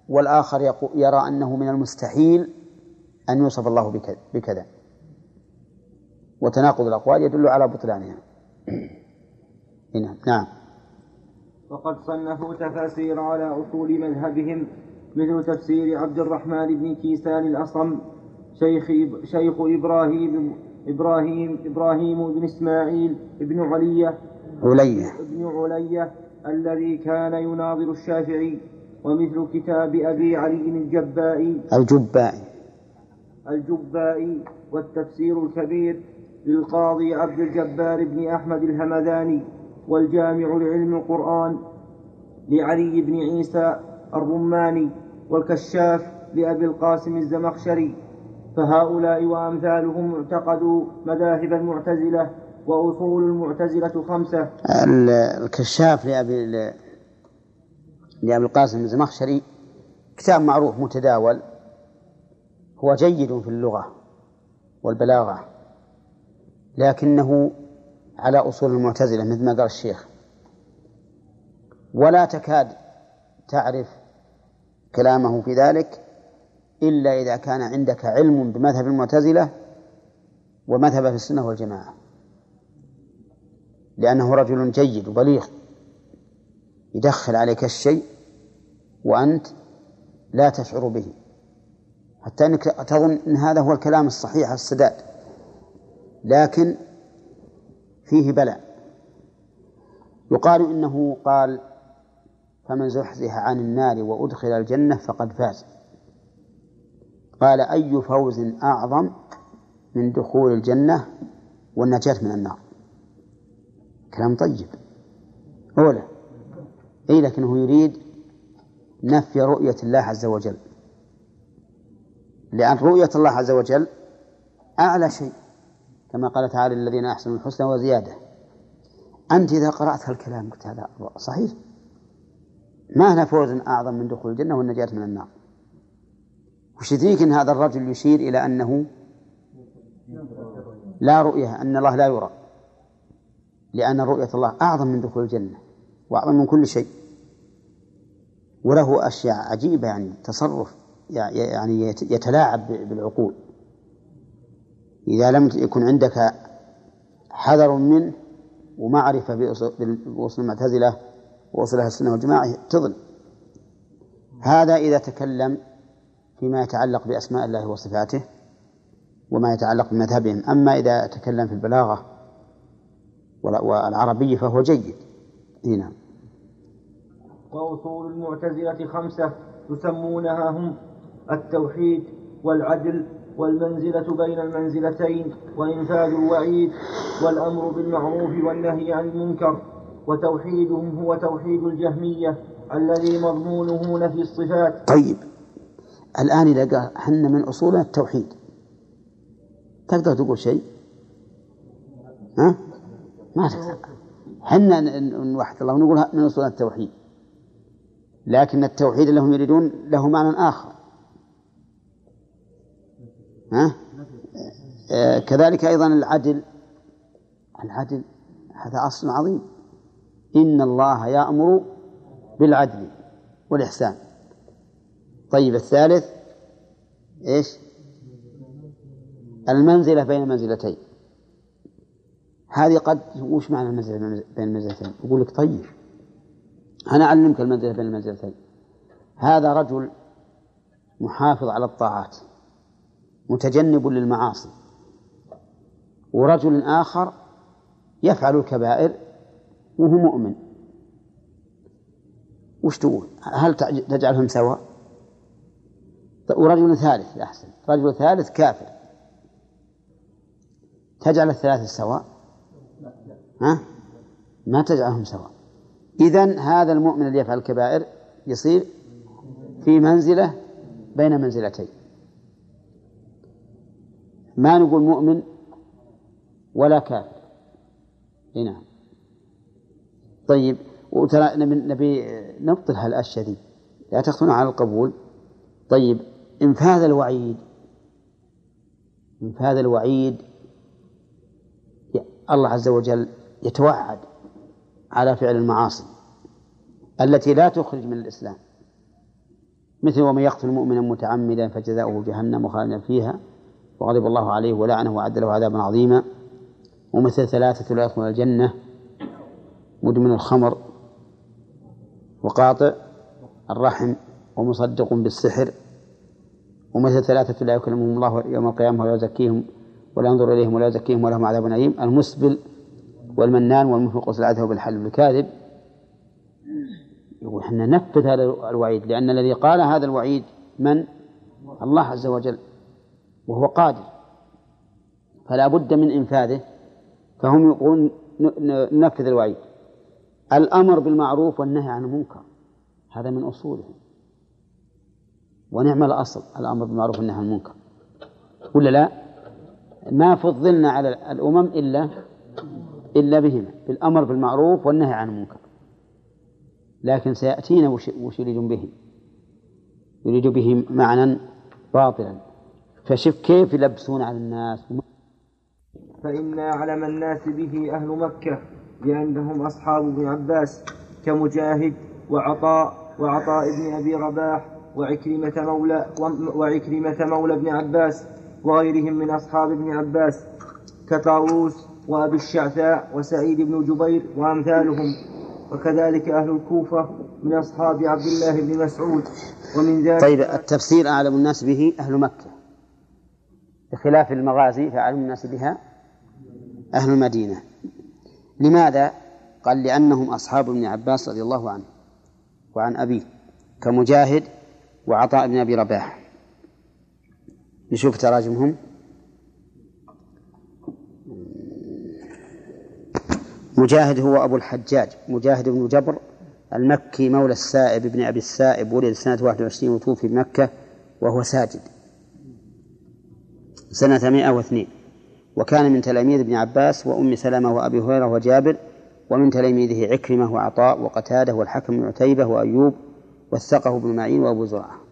والآخر يرى أنه من المستحيل أن يوصف الله بكذا. وتناقض الأقوال يدل على بطلانها. هنا نعم. وقد صنفوا تفاسير على أصول مذهبهم مثل تفسير عبد الرحمن بن كيسان الأصم شيخ شيخ إبراهيم إبراهيم إبراهيم بن إسماعيل بن علية علية. بن علية الذي كان يناظر الشافعي ومثل كتاب أبي علي الجبائي. الجبائي. الجبائي والتفسير الكبير للقاضي عبد الجبار بن أحمد الهمذاني والجامع لعلم القرآن لعلي بن عيسى الرماني والكشاف لأبي القاسم الزمخشري. فهؤلاء وأمثالهم اعتقدوا مذاهب المعتزلة وأصول المعتزلة خمسة. الكشاف لأبي لأبي القاسم الزمخشري كتاب معروف متداول. هو جيد في اللغة والبلاغة لكنه على أصول المعتزلة مثل ما قال الشيخ. ولا تكاد تعرف كلامه في ذلك إلا إذا كان عندك علم بمذهب المعتزلة ومذهب السنة والجماعة. لأنه رجل جيد وبليغ. يدخل عليك الشيء وأنت لا تشعر به. حتى أنك تظن أن هذا هو الكلام الصحيح السداد. لكن فيه بلاء. يقال إنه قال فمن زحزح عن النار وأدخل الجنة فقد فاز. قال أي فوز أعظم من دخول الجنة والنجاة من النار؟ كلام طيب. أولى أي لكنه يريد نفي رؤية الله عز وجل. لأن رؤية الله عز وجل أعلى شيء كما قال تعالى الذين أحسنوا الحسنى وزيادة. أنت إذا قرأت هالكلام قلت هذا صحيح. ما هنا فوز أعظم من دخول الجنة والنجاة من النار. وش يدريك أن هذا الرجل يشير إلى أنه لا رؤية أن الله لا يرى. لأن رؤية الله أعظم من دخول الجنة وأعظم من كل شيء. وله أشياء عجيبة يعني تصرف يعني يتلاعب بالعقول. إذا لم يكن عندك حذر منه ومعرفة بأصول المعتزلة وأصول أهل السنة والجماعة تضل هذا إذا تكلم فيما يتعلق بأسماء الله وصفاته وما يتعلق بمذهبهم. أما إذا تكلم في البلاغة والعربية فهو جيد. هنا وأصول المعتزلة خمسة يسمونها هم التوحيد والعدل والمنزلة بين المنزلتين وإنفاذ الوعيد والأمر بالمعروف والنهي عن المنكر وتوحيدهم هو توحيد الجهمية الذي مضمونه نفي الصفات. طيب. الآن إذا قال حنا من أصولنا التوحيد. تقدر تقول شيء؟ ها؟ ما تقدر حنا نوحد الله ونقول من أصولنا التوحيد. لكن التوحيد اللي هم يريدون له معنى آخر. ها؟ آه كذلك أيضا العدل. العدل هذا أصل عظيم. إن الله يأمر بالعدل والإحسان. طيب الثالث إيش؟ المنزلة بين المنزلتين. هذه قد وش معنى المنزلة بين المنزلتين يقول لك طيب أنا أعلمك المنزلة بين المنزلتين هذا رجل محافظ على الطاعات متجنب للمعاصي ورجل آخر يفعل الكبائر وهو مؤمن. وش تقول؟ هل تجعلهم سواء؟ ورجل ثالث أحسن رجل ثالث كافر. تجعل الثلاثة سواء؟ ما تجعلهم سواء. إذن هذا المؤمن الذي يفعل الكبائر يصير في منزلة بين منزلتين. ما نقول مؤمن ولا كافر. نعم. طيب وترى نبي نبطل هالأشياء دي. لا تخفون على القبول. طيب إنفاذ الوعيد. إنفاذ الوعيد. الله عز وجل يتوعد على فعل المعاصي التي لا تخرج من الإسلام. مثل ومن يقتل مؤمنا متعمدا فجزاؤه جهنم خالدا فيها وغضب الله عليه ولعنه وأعد له عذابا عظيما. ومثل ثلاثة لا يدخلون الجنة مدمن الخمر وقاطع الرحم ومصدق بالسحر. ومثل ثلاثة لا يكلمهم الله يوم القيامة ولا يزكيهم ولا ينظر إليهم ولا يزكيهم ولهم عذاب أليم. المسبل والمنان والمنفق العدل بالحل بالكاذب يقول إحنا نفذ هذا الوعيد لأن الذي قال هذا الوعيد من؟ الله عز وجل وهو قادر. فلا بد من إنفاذه. فهم يقولون ننفذ الوعيد. الأمر بالمعروف والنهي عن المنكر هذا من أصوله. ونعم الأصل الأمر بالمعروف والنهي عن المنكر. ولا لا؟ ما فضلنا على الأمم إلا إلا بهما بالأمر بالمعروف والنهي عن المنكر. لكن سيأتينا وش يريد به يريد به معنى باطلا. فشوف كيف يلبسون على الناس. فإن أعلم الناس به أهل مكة لأنهم أصحاب ابن عباس كمجاهد وعطاء وعطاء ابن أبي رباح وعكرمة مولى وعكرمة مولى ابن عباس وغيرهم من أصحاب ابن عباس كطاووس وأبي الشعثاء وسعيد بن جبير وأمثالهم وكذلك أهل الكوفة من أصحاب عبد الله بن مسعود ومن ذلك طيب التفسير أعلم الناس به أهل مكة. بخلاف المغازي فأعلم الناس بها أهل المدينة. لماذا؟ قال لأنهم أصحاب ابن عباس رضي الله عنه وعن أبيه كمجاهد وعطاء بن أبي رباح. نشوف تراجمهم. مجاهد هو أبو الحجاج مجاهد بن جبر المكي مولى السائب بن أبي السائب ولد سنة 21 وتوفي بمكة وهو ساجد. سنة 102 وكان من تلاميذ ابن عباس وأم سلمة وأبي هريرة وجابر ومن تلاميذه عكرمة وعطاء وقتادة والحكم بن عتيبة وأيوب وثقه ابن معين وأبو زرعة.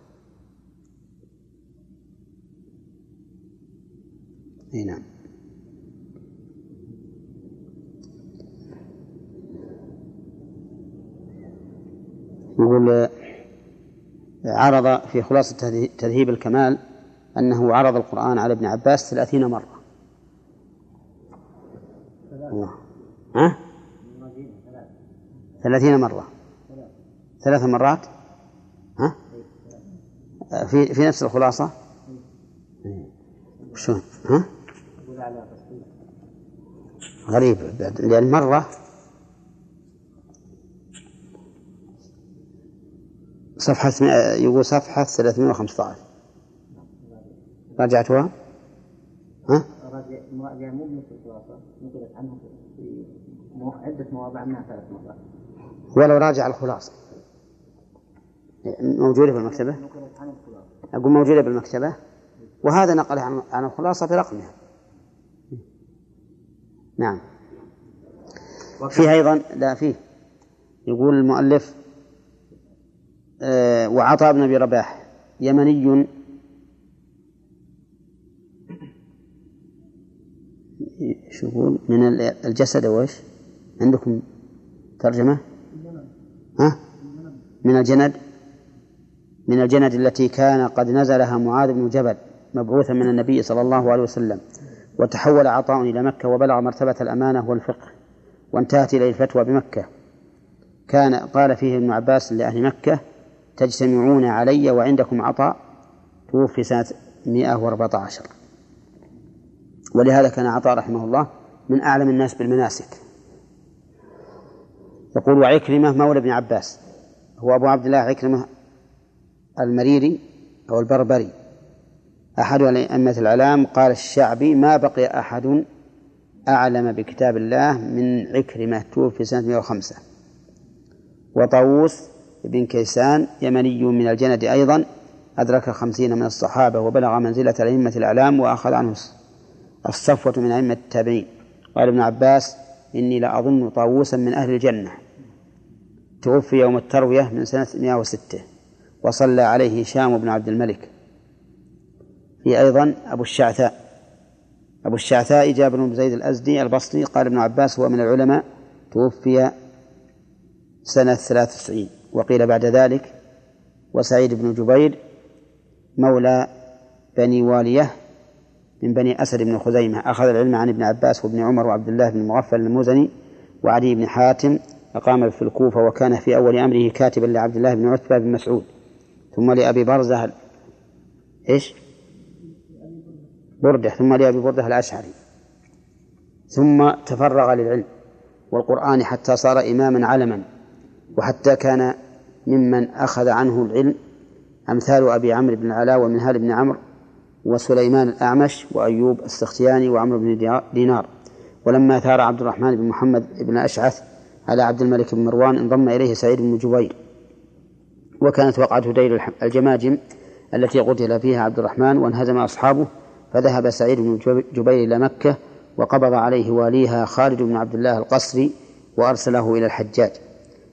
نعم. يقول عرض في خلاصة تذهيب الكمال أنه عرض القرآن على ابن عباس ثلاثين مرة ها؟ ثلاثين مرة ثلاث مرات ها؟ في في نفس الخلاصة شلون ها؟ غريب لأن مرة صفحة يقول صفحة 315 راجعتها؟ ها؟ مراجعة مو بنفس الخلاصة نقلت عنه في عدة مواضع منها ثلاث مرات ولو راجع الخلاصة. موجودة بالمكتبة؟ أقول موجودة بالمكتبة؟ وهذا نقل عن الخلاصة برقمها نعم. فيه أيضا لا فيه. يقول المؤلف وعطاء بن أبي رباح يمني. شو يقول؟ من الجسد وإيش عندكم ترجمة؟ ها؟ من الجند من الجند التي كان قد نزلها معاذ بن جبل مبعوثا من النبي صلى الله عليه وسلم وتحول عطاء إلى مكة وبلغ مرتبة الأمانة والفقه وانتهت إليه الفتوى بمكة. كان قال فيه ابن عباس لأهل مكة تجتمعون علي وعندكم عطاء توفي سنة 114 ولهذا كان عطاء رحمه الله من أعلم الناس بالمناسك. يقول وعكرمة مولى ابن عباس. هو أبو عبد الله عكرمة المريري أو البربري. أحد أئمة العلام قال الشعبي ما بقي أحد أعلم بكتاب الله من عكرمة توفي سنة 105 وطاووس بن كيسان يمني من الجند أيضا أدرك خمسين من الصحابة وبلغ منزلة الأئمة الأعلام وأخذ عنه الصفوة من أئمة التابعين. قال ابن عباس إني لأظن طاووسا من أهل الجنة. توفي يوم التروية من سنة 106 وصلى عليه هشام بن عبد الملك. في أيضا أبو الشعثاء. أبو الشعثاء جابر بن زيد الأزدي البصري قال ابن عباس هو من العلماء توفي سنة 93 وقيل بعد ذلك وسعيد بن جبير مولى بني والية من بني أسد بن خزيمة. أخذ العلم عن ابن عباس وابن عمر وعبد الله بن مغفل المزني وعلي بن حاتم أقام في الكوفة وكان في أول أمره كاتبا لعبد الله بن عتبة بن مسعود. ثم لأبي برزة إيش؟ بردة. ثم لأبي بردة الأشعري. ثم تفرغ للعلم والقرآن حتى صار إماما علما. وحتى كان ممن أخذ عنه العلم أمثال أبي عمرو بن العلاء ومنهال بن عمرو وسليمان الأعمش وأيوب السختياني وعمرو بن دينار. ولما ثار عبد الرحمن بن محمد بن أشعث على عبد الملك بن مروان انضم إليه سعيد بن جبير. وكانت وقعة دير الجماجم التي قتل فيها عبد الرحمن وانهزم أصحابه فذهب سعيد بن جبير إلى مكة وقبض عليه واليها خالد بن عبد الله القصري وأرسله إلى الحجاج.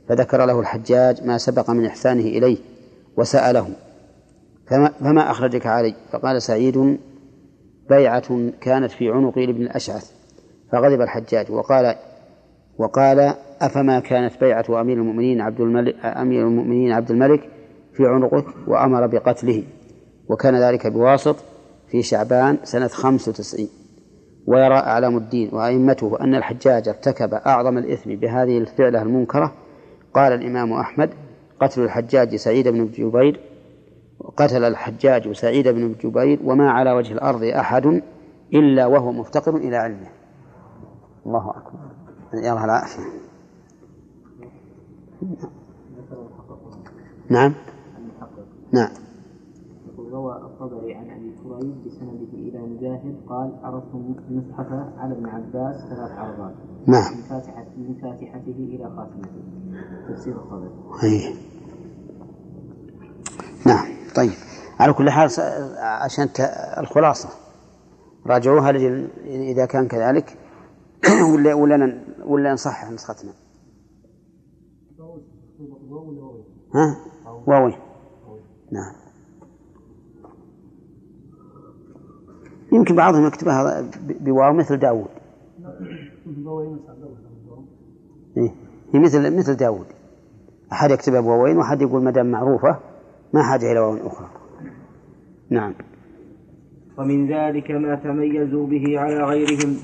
فذكر له الحجاج ما سبق من إحسانه إليه وسأله فما, فما أخرجك علي؟ فقال سعيد بيعة كانت في عنق ابن الأشعث. فغضب الحجاج وقال وقال أفما كانت بيعة أمير المؤمنين عبد الملك أمير المؤمنين عبد الملك في عنقك وأمر بقتله وكان ذلك بواسط في شعبان سنة خمس وتسعين. ويرى أعلام الدين وأئمته أن الحجاج ارتكب أعظم الإثم بهذه الفعلة المنكرة قال الإمام أحمد قتل الحجاج سعيد بن جبير قتل الحجاج سعيد بن جبير وما على وجه الأرض أحد إلا وهو مفتقر إلى علمه. الله أكبر. يرى العافية. نعم. نعم. روى الطبري عن أبي كريب بسنده إلى مجاهد قال عرضت المصحف على ابن عباس ثلاث عرضات. نعم. من فاتحته إلى خاتمته. تفسير أيه. نعم طيب. على كل حال عشان الخلاصة. راجعوها لجل إذا كان كذلك. ولا ولا ولا نصحح نسختنا. ها؟ واوي. نعم. يمكن بعضهم يكتبها بواو مثل داود. إيه؟ هي مثل مثل داود. أحد يكتبها بواوين وأحد يقول ما دام معروفة ما حاجة إلى واو أخرى. نعم. ومن ذلك ما تميزوا به على غيرهم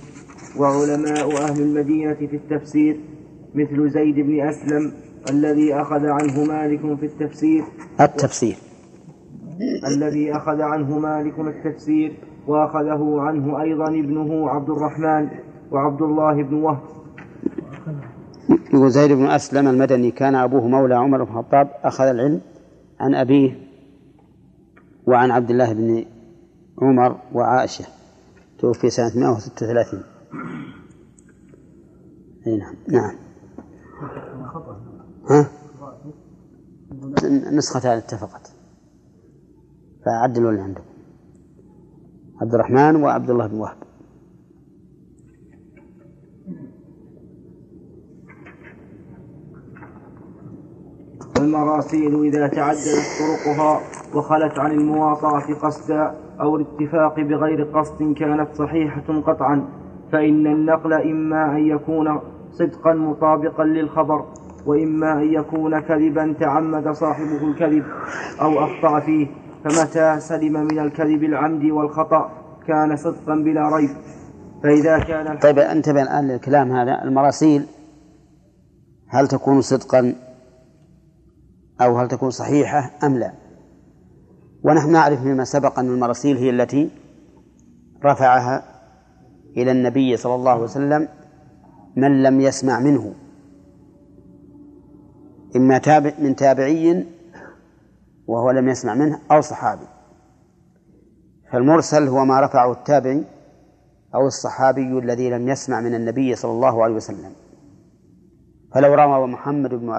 وعلماء أهل المدينة في التفسير مثل زيد بن أسلم الذي أخذ عنه مالك في التفسير. التفسير. الذي أخذ عنه مالك التفسير وأخذه عنه أيضا ابنه عبد الرحمن وعبد الله بن وهب. يقول زيد بن أسلم المدني كان أبوه مولى عمر بن الخطاب أخذ العلم عن أبيه وعن عبد الله بن عمر وعائشة توفي سنة 136 أي نعم نعم. ها؟ نسختان اتفقت. فعدلوا اللي عندكم. عبد الرحمن وعبد الله بن وهب. والمراسيل إذا تعددت طرقها وخلت عن المواطأة قصدا أو الاتفاق بغير قصد كانت صحيحة قطعا فإن النقل إما أن يكون صدقا مطابقا للخبر وإما أن يكون كذبا تعمد صاحبه الكذب أو أخطأ فيه فمتى سلم من الكذب العمد والخطأ كان صدقا بلا ريب. فإذا كان طيب انتبه الآن للكلام هذا. المراسيل هل تكون صدقا أو هل تكون صحيحة أم لا. ونحن نعرف مما سبق أن المراسيل هي التي رفعها إلى النبي صلى الله عليه وسلم من لم يسمع منه. إما تابع من تابعي وهو لم يسمع منه أو صحابي. فالمرسل هو ما رفعه التابعي أو الصحابي الذي لم يسمع من النبي صلى الله عليه وسلم. فلو روى محمد بن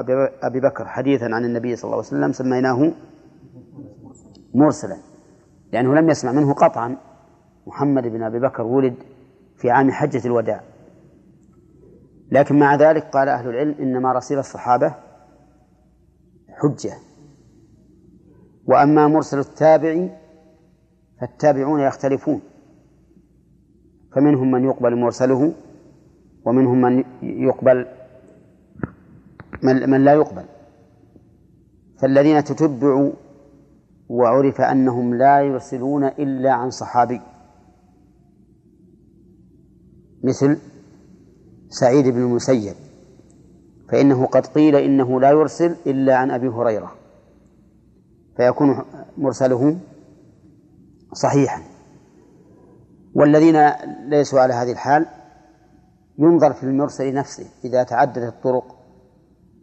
أبي بكر حديثا عن النبي صلى الله عليه وسلم سميناه مرسلا. لأنه لم يسمع منه قطعا. محمد بن أبي بكر ولد في عام حجة الوداع. لكن مع ذلك قال أهل العلم إن مراسيل الصحابة حجة. وأما مرسل التابع فالتابعون يختلفون. فمنهم من يقبل مرسله ومنهم من يقبل من, من لا يقبل. فالذين تتبعوا وعرف أنهم لا يرسلون إلا عن صحابي. مثل سعيد بن المسيب. فإنه قد قيل إنه لا يرسل إلا عن أبي هريرة. فيكون مرسله صحيحا. والذين ليسوا على هذه الحال ينظر في المرسل نفسه إذا تعددت الطرق.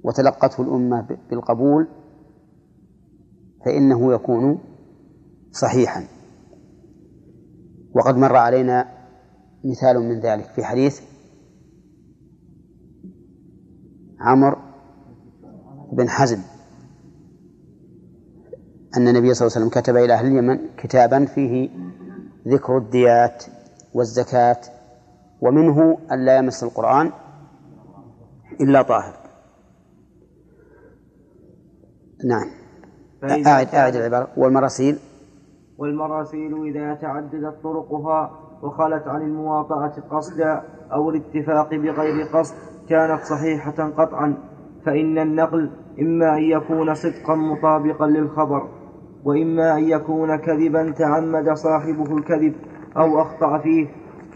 وتلقته الأمة بالقبول فإنه يكون صحيحا. وقد مر علينا مثال من ذلك في حديث عمرو بن حزم أن النبي صلى الله عليه وسلم كتب إلى أهل اليمن كتابا فيه ذكر الديات والزكاة ومنه أن لا يمس القرآن إلا طاهر. نعم. أعد أعد العبارة. والمراسيل؟ والمراسيل إذا تعددت طرقها وخلت عن المواطأة قصدا أو الاتفاق بغير قصد كانت صحيحة قطعا فإن النقل إما أن يكون صدقا مطابقا للخبر وإما أن يكون كذبا تعمد صاحبه الكذب أو أخطأ فيه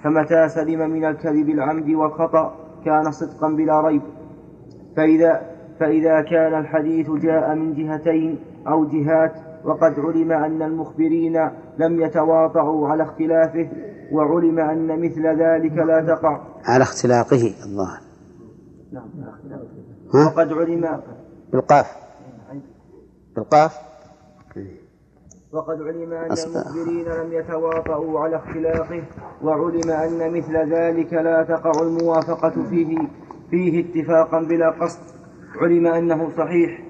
فمتى سلم من الكذب العمد والخطأ كان صدقا بلا ريب. فإذا فإذا كان الحديث جاء من جهتين أو جهات وقد علم أن المخبرين لم يتواطعوا على اختلافه وعلم أن مثل ذلك لا تقع. على اختلاقه الظاهر. نعم؟ وقد علم. بالقاف. بالقاف؟ وقد علم أن المخبرين لم يتواطؤوا على اختلاقه وعلم أن مثل ذلك لا تقع الموافقة فيه فيه اتفاقا بلا قصد. علم أنه صحيح.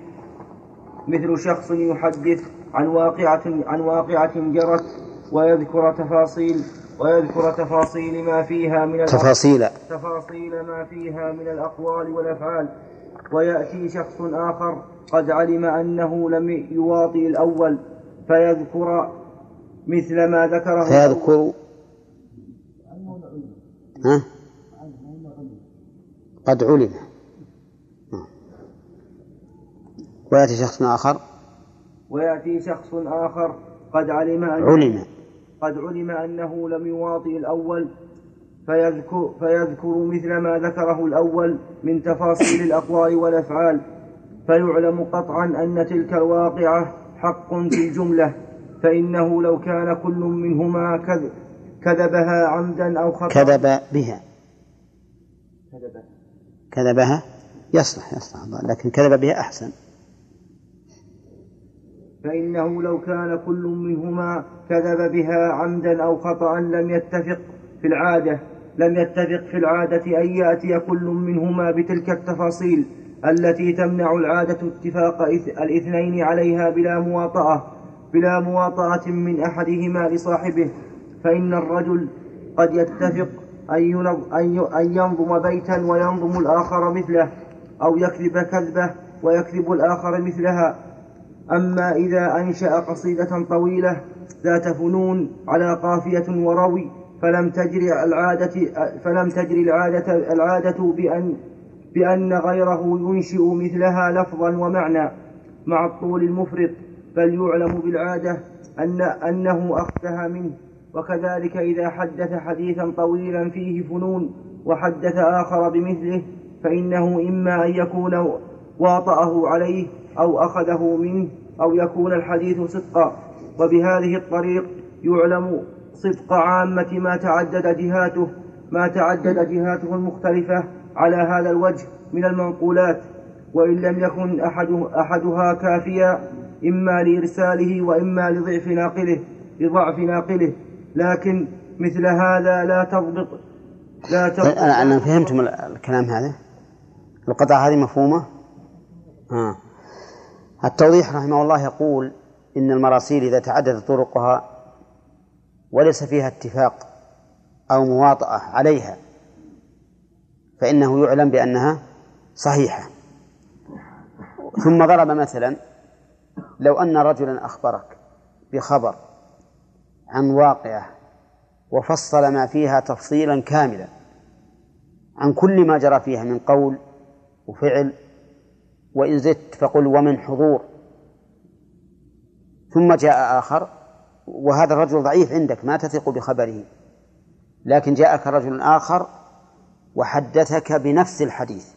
مثل شخص يحدث عن واقعة عن واقعة جرت ويذكر تفاصيل ويذكر تفاصيل ما فيها من تفاصيل. تفاصيل ما فيها من الأقوال والأفعال. ويأتي شخص آخر قد علم أنه لم يواطئ الأول فيذكر مثل ما ذكره. فيذكر. ها؟ قد علم ها. ويأتي شخص آخر؟ ويأتي شخص آخر قد علم أن علم. قد علم أنه لم يواطئ الأول فيذكر, فيذكر مثل ما ذكره الأول من تفاصيل الأقوال والأفعال. فيعلم قطعا أن تلك الواقعة حق في الجملة فإنه لو كان كل منهما كذ كذبها عمدا أو خطأ كذب بها. كذب كذبها؟ يصلح يصلح. لكن كذب بها أحسن. فإنه لو كان كل منهما كذب بها عمدا أو خطأ لم يتفق في العادة لم يتفق في العادة أن يأتي كل منهما بتلك التفاصيل التي تمنع العادة اتفاق الإثنين عليها بلا مواطأة بلا مواطأة من أحدهما لصاحبه. فإن الرجل قد يتفق أن ينظم بيتا وينظم الآخر مثله أو يكذب كذبة ويكذب الآخر مثلها. أما إذا أنشأ قصيدة طويلة ذات فنون على قافية وروي فلم تجري العادة فلم تجري العادة العادة بأن بأن غيره ينشئ مثلها لفظا ومعنى مع الطول المفرط بل يعلم بالعادة أن أنه أخذها منه. وكذلك إذا حدث حديثا طويلا فيه فنون وحدث آخر بمثله فإنه إما أن يكون واطأه عليه أو أخذه منه أو يكون الحديث صدقا. وبهذه الطريق يعلم صدق عامة ما تعدد جهاته ما تعدد جهاته المختلفة على هذا الوجه من المنقولات. وإن لم يكن أحد أحدها كافيا إما لإرساله وإما لضعف ناقله لضعف ناقله. لكن مثل هذا لا تضبط لا تضبط. أنا فهمتم ال- الكلام هذا؟ القطعة هذه مفهومة؟ آه. التوضيح رحمه الله يقول إن المراسيل إذا تعددت طرقها وليس فيها اتفاق أو مواطأة عليها فإنه يعلم بأنها صحيحة. ثم ضرب مثلا لو أن رجلا أخبرك بخبر عن واقعة وفصل ما فيها تفصيلا كاملا عن كل ما جرى فيها من قول وفعل وإن زدت فقل ومن حضور. ثم جاء آخر وهذا الرجل ضعيف عندك ما تثق بخبره. لكن جاءك رجل آخر وحدثك بنفس الحديث.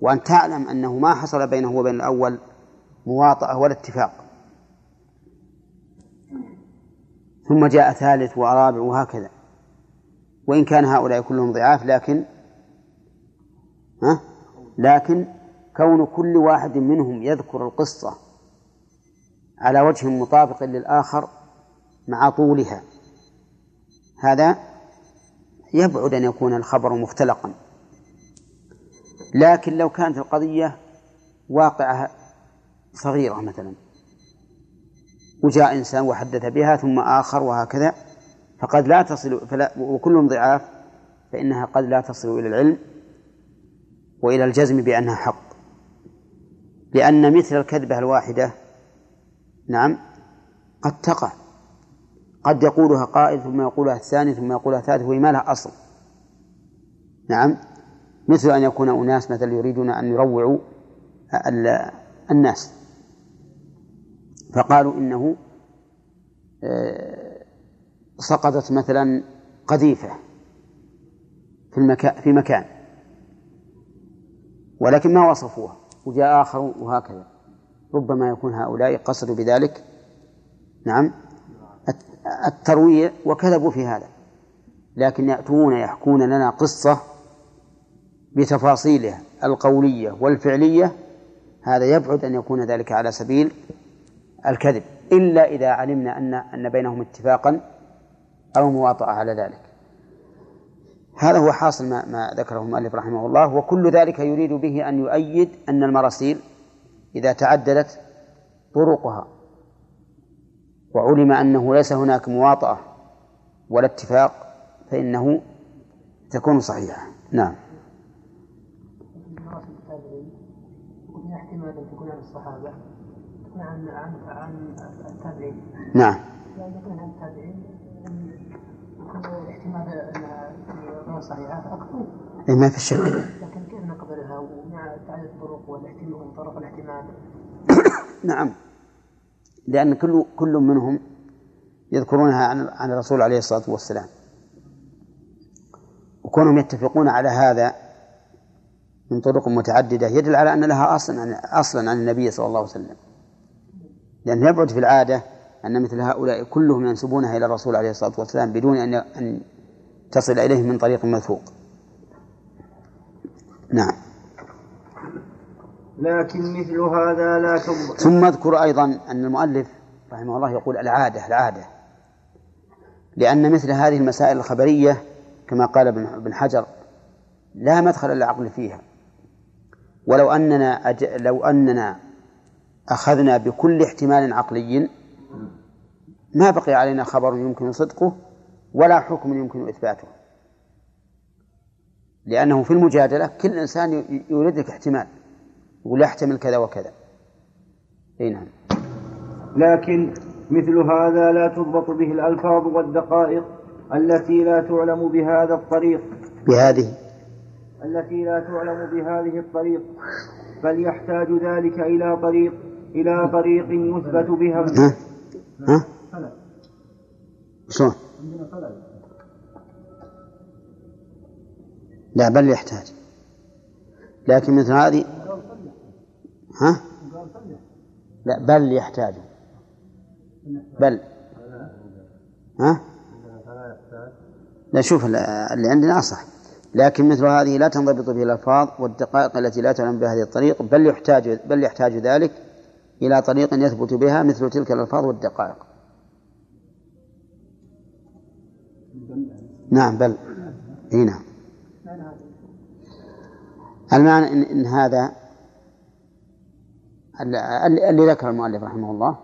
وأن تعلم أنه ما حصل بينه وبين الأول مواطأة ولا اتفاق. ثم جاء ثالث ورابع وهكذا. وإن كان هؤلاء كلهم ضعاف لكن ها؟ لكن كون كل واحد منهم يذكر القصة على وجه مطابق للآخر مع طولها. هذا يبعد أن يكون الخبر مختلقا. لكن لو كانت القضية واقعة صغيرة مثلا وجاء إنسان وحدث بها ثم آخر وهكذا فقد لا تصل فلا وكلهم ضعاف فإنها قد لا تصل إلى العلم وإلى الجزم بأنها حق. لأن مثل الكذبة الواحدة نعم قد تقع. قد يقولها قائل ثم يقولها الثاني ثم يقولها الثالث وهي ما لها أصل. نعم مثل أن يكون أناس مثلا يريدون أن يروعوا الناس. فقالوا إنه آه، سقطت مثلا قذيفة في المكان في مكان. ولكن ما وصفوها. وجاء آخر وهكذا. ربما يكون هؤلاء قصدوا بذلك. نعم. الترويع وكذبوا في هذا. لكن يأتون يحكون لنا قصة بتفاصيلها القولية والفعلية. هذا يبعد أن يكون ذلك على سبيل الكذب. إلا إذا علمنا أن أن بينهم اتفاقا أو مواطأة على ذلك. هذا هو حاصل ما, ما ذكره المؤلف رحمه الله وكل ذلك يريد به أن يؤيد أن المراسيل إذا تعددت طرقها وعلم أنه ليس هناك مواطأة ولا اتفاق فإنه تكون صحيحة. نعم. احتمال أن تكون عن الصحابة تكون عن عن عن التابعين نعم. يعني يكون عن التابعين احتمال أنها صحيحة أكثر إيه ما في شك. لكن كيف نقبلها ومع تعدد الطرق والاحتمال طرق الاحتمال. نعم. لأن كل كل منهم يذكرونها عن عن الرسول عليه الصلاة والسلام. وكونهم يتفقون على هذا من طرق متعددة يدل على أن لها أصلا عن أصلا عن النبي صلى الله عليه وسلم. لأنه يبعد في العادة أن مثل هؤلاء كلهم ينسبونها إلى الرسول عليه الصلاة والسلام بدون أن أن تصل إليه من طريق موثوق نعم. لكن مثل هذا لا تضبط. ثم اذكر أيضا أن المؤلف رحمه الله يقول العادة العادة. لأن مثل هذه المسائل الخبرية كما قال ابن حجر لا مدخل للعقل فيها. ولو أننا أج... لو أننا أخذنا بكل احتمال عقلي ما بقي علينا خبر يمكن صدقه ولا حكم يمكن إثباته. لأنه في المجادلة كل إنسان يريد لك احتمال يقول يحتمل كذا وكذا. أي نعم. لكن مثل هذا لا تضبط به الألفاظ والدقائق التي لا تعلم بهذا الطريق. بهذه. التي لا تعلم بهذه الطريق. بل يحتاج ذلك إلى طريق إلى طريق يثبت بها. ها؟ ها؟ شلون؟ لا بل يحتاج لكن مثل هذه ها؟ لا بل يحتاج بل ها؟ لا شوف اللي عندنا أصح لكن مثل هذه لا تنضبط به الألفاظ والدقائق التي لا تعلم بهذه الطريق بل يحتاج بل يحتاج ذلك إلى طريق يثبت بها مثل تلك الألفاظ والدقائق. نعم بل. إي نعم. المعنى إن, إن هذا اللي ذكر المؤلف رحمه الله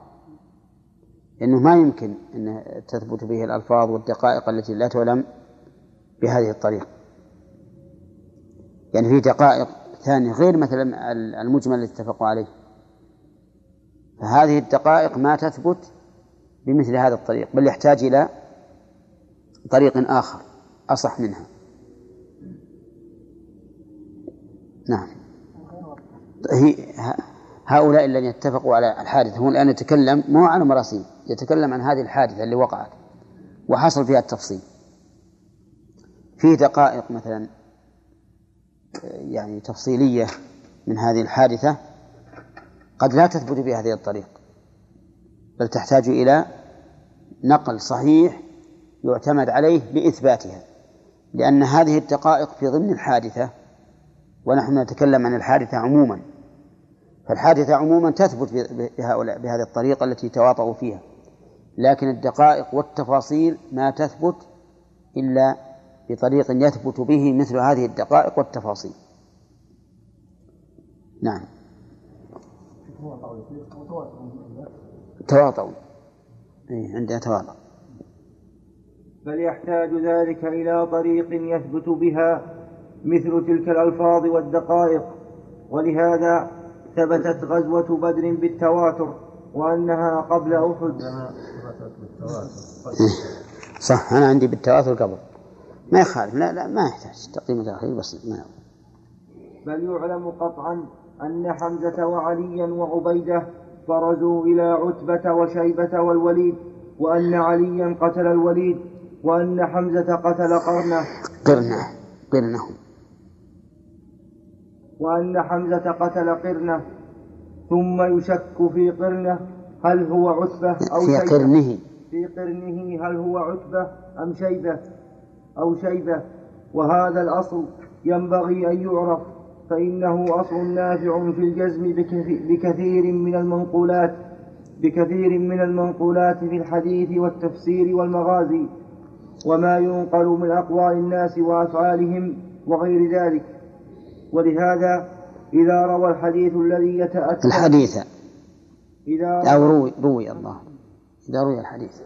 إنه ما يمكن إن تثبت به الألفاظ والدقائق التي لا تعلم بهذه الطريقة. يعني في دقائق ثانية غير مثلا المجمل الذي اتفقوا عليه. فهذه الدقائق ما تثبت بمثل هذا الطريق بل يحتاج إلى طريق آخر أصح منها. نعم. هي هؤلاء الذين اتفقوا على الحادثة هو الآن يتكلم مو عن مراسيم يتكلم عن هذه الحادثة اللي وقعت وحصل فيها التفصيل. في دقائق مثلا يعني تفصيلية من هذه الحادثة قد لا تثبت بهذه الطريق بل تحتاج إلى نقل صحيح يعتمد عليه لإثباتها لأن هذه الدقائق في ضمن الحادثة ونحن نتكلم عن الحادثة عموما فالحادثة عموما تثبت بهؤلاء بهذه الطريقة التي تواطؤوا فيها لكن الدقائق والتفاصيل ما تثبت إلا بطريق يثبت به مثل هذه الدقائق والتفاصيل. نعم. تواطؤ أي عندنا تواطؤ. بل يحتاج ذلك إلى طريق يثبت بها مثل تلك الألفاظ والدقائق. ولهذا ثبتت غزوة بدر بالتواتر وأنها قبل أحد. صح أنا عندي بالتواتر قبل. ما يخالف لا لا ما يحتاج. تقديم التأخير بس ما بل يعلم قطعا أن حمزة وعليا وعبيدة برزوا إلى عتبة وشيبة والوليد وأن عليا قتل الوليد. وأن حمزة قتل قرنه. قرنه قرنه. وأن حمزة قتل قرنه. ثم يشك في قرنه هل هو عتبة أو في شيبة؟ قرنه. في قرنه هل هو عتبة أم شيبة؟ أو شيبة. وهذا الأصل ينبغي أن يعرف فإنه أصل نافع في الجزم بكث- بكثير من المنقولات بكثير من المنقولات في الحديث والتفسير والمغازي. وما ينقل من أقوال الناس وأفعالهم وغير ذلك. ولهذا إذا روى الحديث الذي يتأتى الحديث. إذا أو روي روي الله. إذا روي الحديث.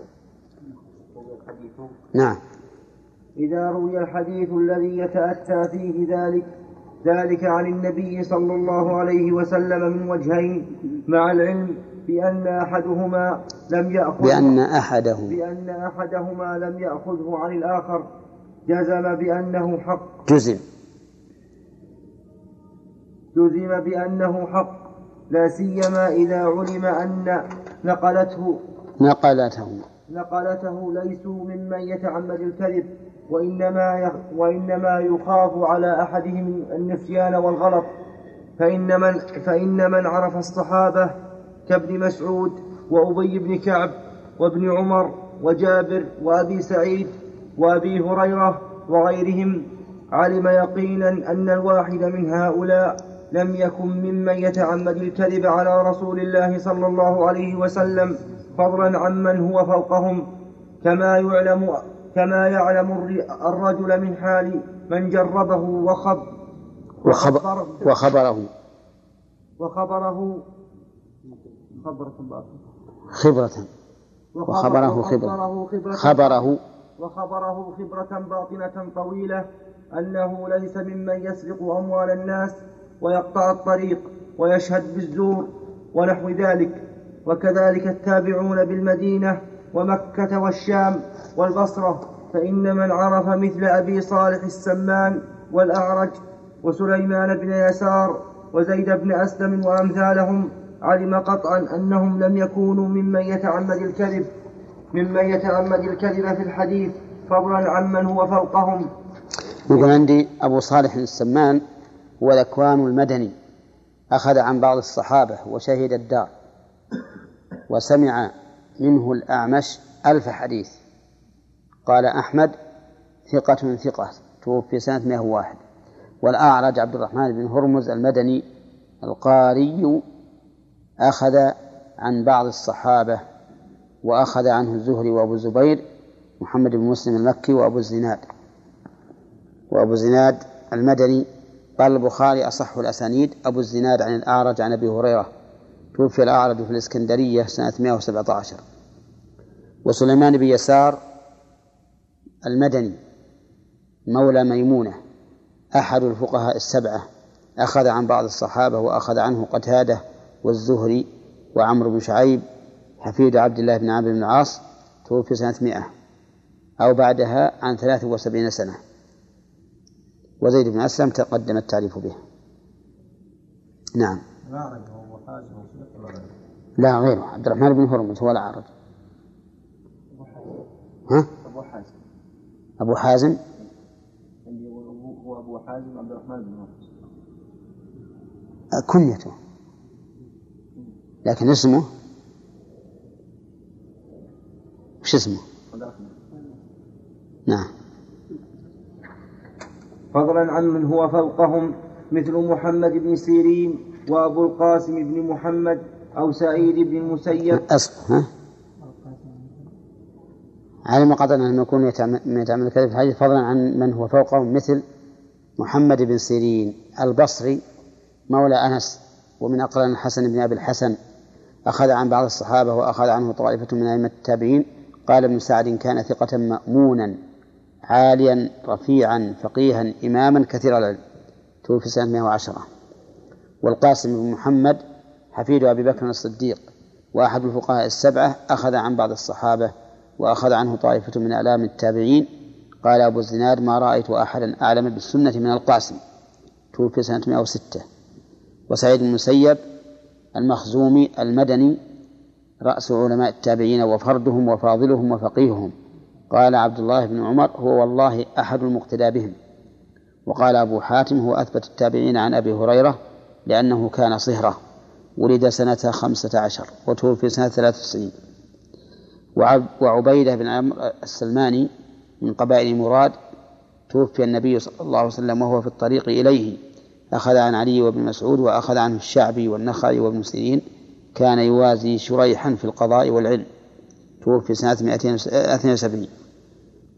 نعم. إذا روي الحديث الذي يتأتى فيه ذلك ذلك عن النبي صلى الله عليه وسلم من وجهين مع العلم بأن أحدهما لم يأخذ بأن أحده. بأن أحدهما لم يأخذه عن الآخر. جزم بأنه حق. جزم. جزم بأنه حق. لا سيما إذا علم أن نقلته نقلته. نقلته ليسوا ممن يتعمد الكذب وإنما وإنما يخاف على أحدهم النسيان والغلط. فإن من فإن من عرف الصحابة كابن مسعود وأبي بن كعب وابن عمر وجابر وأبي سعيد وأبي هريرة وغيرهم علم يقينا أن الواحد من هؤلاء لم يكن ممن يتعمد الكذب على رسول الله صلى الله عليه وسلم فضلا عمن هو فوقهم. كما يعلم كما يعلم الر- الرجل من حال من جربه وخب وخبر وخبره. وخبره خبرة باطنة خبرة. وخبره خبرة. خبرة. وخبره خبرة باطنة طويلة. أنه ليس ممن يسرق أموال الناس ويقطع الطريق ويشهد بالزور ونحو ذلك. وكذلك التابعون بالمدينة ومكة والشام والبصرة. فإن من عرف مثل أبي صالح السمان والأعرج وسليمان بن يسار وزيد بن أسلم وأمثالهم علم قطعا أنهم لم يكونوا ممن يتعمد الكذب ممن يتعمد الكذب في الحديث فضلا عمن هو فوقهم. يقول عندي أبو صالح السمان هو ذكوان المدني أخذ عن بعض الصحابة وشهد الدار وسمع منه الأعمش ألف حديث. قال أحمد ثقة ثقة توفي سنة 101 والأعرج عبد الرحمن بن هرمز المدني القاري أخذ عن بعض الصحابة وأخذ عنه الزهري وأبو الزبير محمد بن مسلم المكي وأبو الزناد. وأبو الزناد المدني قال البخاري أصح الأسانيد أبو الزناد عن الأعرج عن أبي هريرة توفي الأعرج في الإسكندرية سنة 117 وسليمان بن يسار المدني مولى ميمونة أحد الفقهاء السبعة أخذ عن بعض الصحابة وأخذ عنه قتادة والزهري وعمرو بن شعيب حفيد عبد الله بن عامر بن العاص توفي سنة مئة أو بعدها عن ثلاث وسبعين سنة. وزيد بن أسلم تقدم التعريف به. نعم؟ لا غيره؟ عبد الرحمن بن هرمز هو الأعرج ها؟ أبو حازم. أبو حازم؟ اللي هو أبو- هو أبو حازم عبد الرحمن بن هرمز. كنيته. لكن اسمه وش اسمه؟ نعم فضلا عن من هو فوقهم مثل محمد بن سيرين وأبو القاسم بن محمد أو سعيد بن المسيب أصل ها؟ علم قطعا أن يكون من يتعمل كذب في الحديث فضلا عن من هو فوقهم مثل محمد بن سيرين البصري مولى أنس ومن أقران الحسن بن أبي الحسن أخذ عن بعض الصحابة وأخذ عنه طائفة من أئمة التابعين. قال ابن سعد كان ثقة مأمونا عاليا رفيعا فقيها إماما كثير العلم. توفي سنة 110 والقاسم بن محمد حفيد أبي بكر الصديق وأحد الفقهاء السبعة أخذ عن بعض الصحابة وأخذ عنه طائفة من أعلام التابعين. قال أبو الزناد ما رأيت أحدا أعلم بالسنة من القاسم. توفي سنة 106 وسعيد بن المسيب المخزومي المدني رأس علماء التابعين وفردهم وفاضلهم وفقيههم. قال عبد الله بن عمر هو والله أحد المقتدى بهم. وقال أبو حاتم هو أثبت التابعين عن أبي هريرة لأنه كان صهرة. ولد سنة خمسة عشر وتوفي سنة ثلاثة وتسعين. وعب وعبيدة بن عمرو السلماني من قبائل مراد توفي النبي صلى الله عليه وسلم وهو في الطريق إليه. أخذ عن علي وابن مسعود وأخذ عنه الشعبي والنخعي وابن سيرين كان يوازي شريحا في القضاء والعلم توفي سنة 272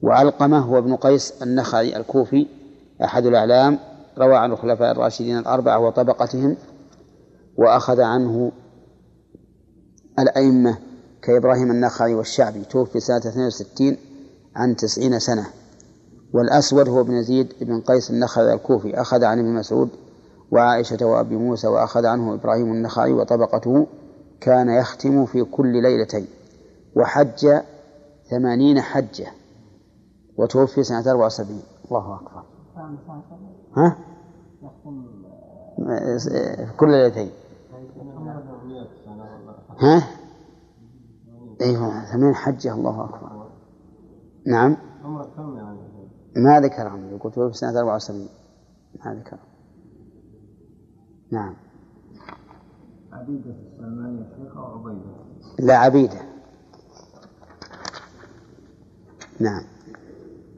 وعلقمة هو ابن قيس النخعي الكوفي أحد الأعلام روى عن الخلفاء الراشدين الأربعة وطبقتهم وأخذ عنه الأئمة كإبراهيم النخعي والشعبي توفي سنة 62 عن تسعين سنة. والأسود هو ابن يزيد بن قيس النخعي الكوفي. أخذ عن ابن مسعود وعائشة وأبي موسى وأخذ عنه إبراهيم النخعي وطبقته كان يختم في كل ليلتين. وحج ثمانين حجة وتوفي سنة 74 الله أكبر. ها؟ كل ليلتين. ها؟ أيوة ثمانين حجة. الله أكبر. نعم؟ ما ذكر عمرو يقول توفي في سنة 74 ما ذكر نعم. عبيدة السلماني يا شيخ أو عبيدة؟ لا عبيدة. نعم.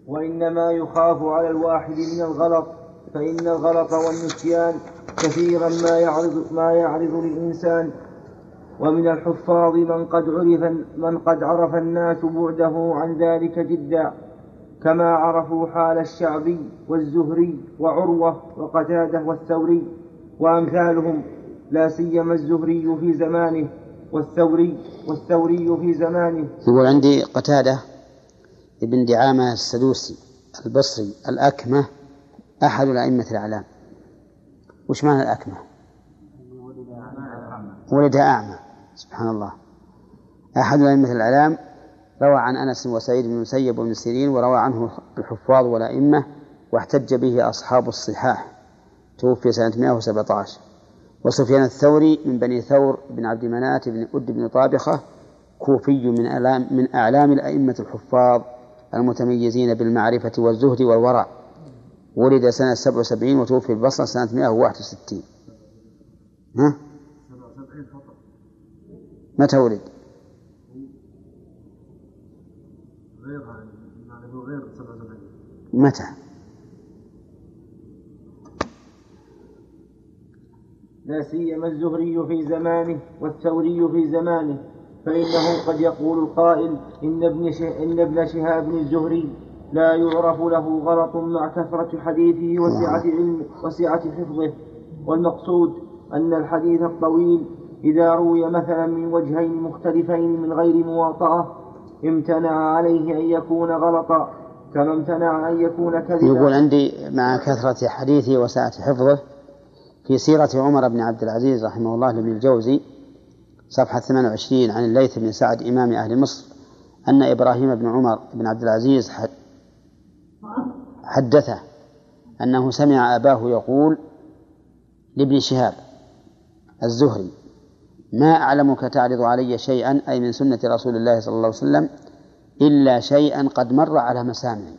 وإنما يخاف على الواحد من الغلط فإن الغلط والنسيان كثيرا ما يعرض ما يعرض للإنسان. ومن الحفاظ من قد عرف من قد عرف الناس بعده عن ذلك جدا. كما عرفوا حال الشعبي والزهري وعروة وقتادة والثوري وأمثالهم لا سيما الزهري في زمانه والثوري والثوري في زمانه. يقول عندي قتادة ابن دعامة السدوسي البصري الأكمة أحد الأئمة الأعلام. وش معنى الأكمة؟ ولد أعمى سبحان الله. أحد الأئمة الأعلام روى عن أنس وسعيد بن المسيب وابن سيرين وروى عنه الحفاظ والأئمة واحتج به أصحاب الصحاح. توفي سنة 117 وسفيان الثوري من بني ثور بن عبد منات بن أد بن طابخة كوفي من أعلام من أعلام الأئمة الحفاظ المتميزين بالمعرفة والزهد والورع. ولد سنة 77 وتوفي البصرة سنة 161 ها؟ متى ولد؟ غير يعني هو غير 77 متى؟ لا سيما الزهري في زمانه والثوري في زمانه فإنه قد يقول القائل إن ابن شه... إن ابن شهاب الزهري لا يعرف له غلط مع كثرة حديثه وسعة علم وسعة حفظه. والمقصود أن الحديث الطويل إذا روي مثلا من وجهين مختلفين من غير مواطأة امتنع عليه أن يكون غلطا. كما امتنع أن يكون كذبا. يقول عندي مع كثرة حديثه وسعة حفظه في سيرة عمر بن عبد العزيز رحمه الله لابن الجوزي صفحة 28 عن الليث بن سعد إمام أهل مصر أن إبراهيم بن عمر بن عبد العزيز حدثه أنه سمع أباه يقول لابن شهاب الزهري ما أعلمك تعرض علي شيئا أي من سنة رسول الله صلى الله عليه وسلم إلا شيئا قد مر على مسامعي.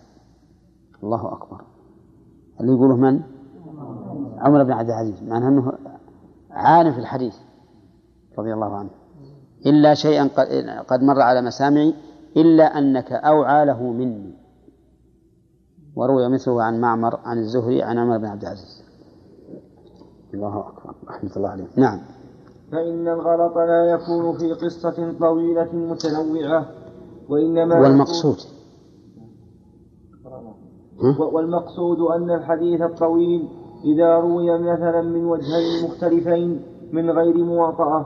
الله أكبر. اللي يقوله من؟ عمر بن عبد العزيز. مع أنه عالم في الحديث رضي الله عنه. إلا شيئا قد مر على مسامعي إلا أنك أوعى له مني. وروي مثله عن معمر عن الزهري عن عمر بن عبد العزيز. الله أكبر. رحمة الله عليه. نعم. فإن الغلط لا يكون في قصة طويلة متنوعة. وإنما والمقصود. والمقصود أن الحديث الطويل إذا روي مثلا من وجهين مختلفين من غير مواطأة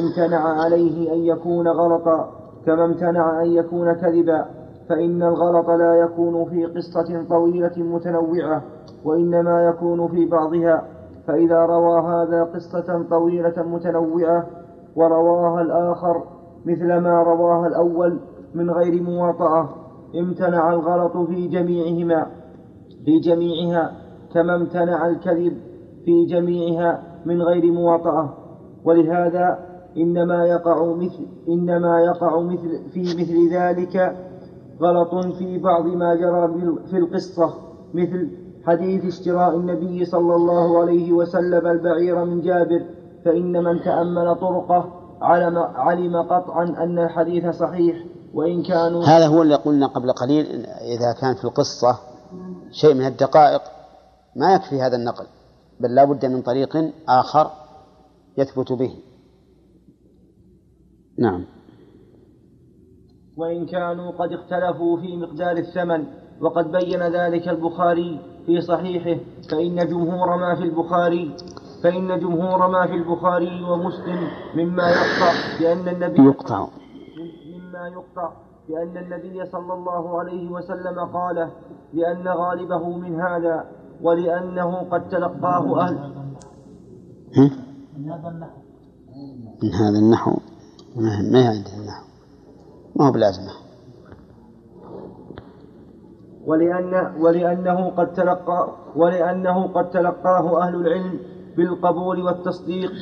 امتنع عليه أن يكون غلطا. كما امتنع أن يكون كذبا. فإن الغلط لا يكون في قصة طويلة متنوعة وإنما يكون في بعضها. فإذا روى هذا قصة طويلة متنوعة ورواها الآخر مثل ما رواها الأول من غير مواطأة امتنع الغلط في جميعهما في جميعها كما امتنع الكذب في جميعها من غير مواطأة. ولهذا إنما يقع مثل إنما يقع مثل في مثل ذلك غلط في بعض ما جرى في القصة مثل حديث اشتراء النبي صلى الله عليه وسلم البعير من جابر فإن من تأمل طرقه علم, علم قطعا أن الحديث صحيح. وإن كانوا هذا هو اللي قلنا قبل قليل إذا كان في القصة شيء من الدقائق ما يكفي هذا النقل بل لا بد من طريق آخر يثبت به. نعم. وإن كانوا قد اختلفوا في مقدار الثمن وقد بين ذلك البخاري في صحيحه فإن جمهور ما في البخاري فإن جمهور ما في البخاري ومسلم مما يقطع بأن النبي يقطع. يقطع بأن النبي صلى الله عليه وسلم قال لأن غالبه من هذا ولأنه قد تلقاه أهل. من هذا النحو. ما هي عندنا النحو؟ ما هو بلازمة. ولأن ولأنه قد تلقى ولأنه قد تلقاه أهل العلم بالقبول والتصديق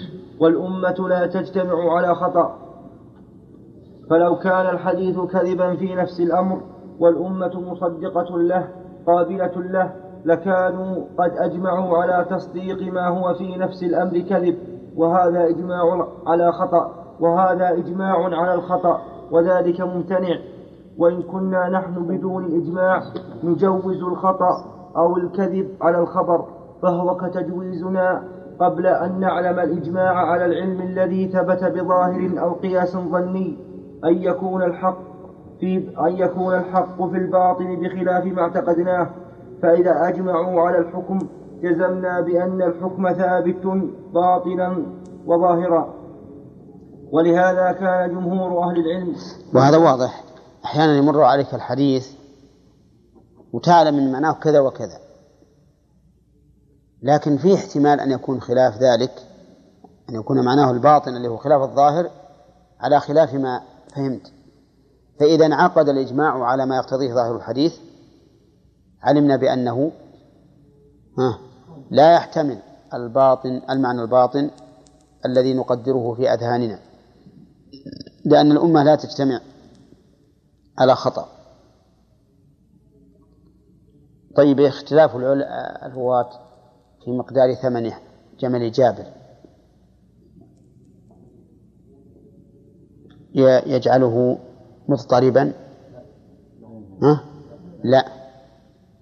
والأمة لا تجتمع على خطأ. فلو كان الحديث كذبا في نفس الأمر والأمة مصدقة له قابلة له لكانوا قد أجمعوا على تصديق ما هو في نفس الأمر كذب. وهذا إجماع على خطأ وهذا إجماع على الخطأ وذلك ممتنع. وإن كنا نحن بدون الإجماع نجوز الخطأ أو الكذب على الخبر فهو كتجويزنا قبل أن نعلم الإجماع على العلم الذي ثبت بظاهر أو قياس ظني. أن يكون الحق في أن يكون الحق في الباطن بخلاف ما اعتقدناه فإذا أجمعوا على الحكم جزمنا بأن الحكم ثابت باطنا وظاهرا. ولهذا كان جمهور أهل العلم وهذا واضح. أحيانا يمر عليك الحديث وتعلم من معناه كذا وكذا. لكن في احتمال أن يكون خلاف ذلك أن يكون معناه الباطن اللي هو خلاف الظاهر على خلاف ما فهمت. فإذا انعقد الإجماع على ما يقتضيه ظاهر الحديث علمنا بأنه ها لا يحتمل الباطن المعنى الباطن الذي نقدره في أذهاننا. لأن الأمة لا تجتمع على خطأ. طيب اختلاف الرواة في مقدار ثمن جمل جابر. يجعله مضطربا؟ ها؟ لا.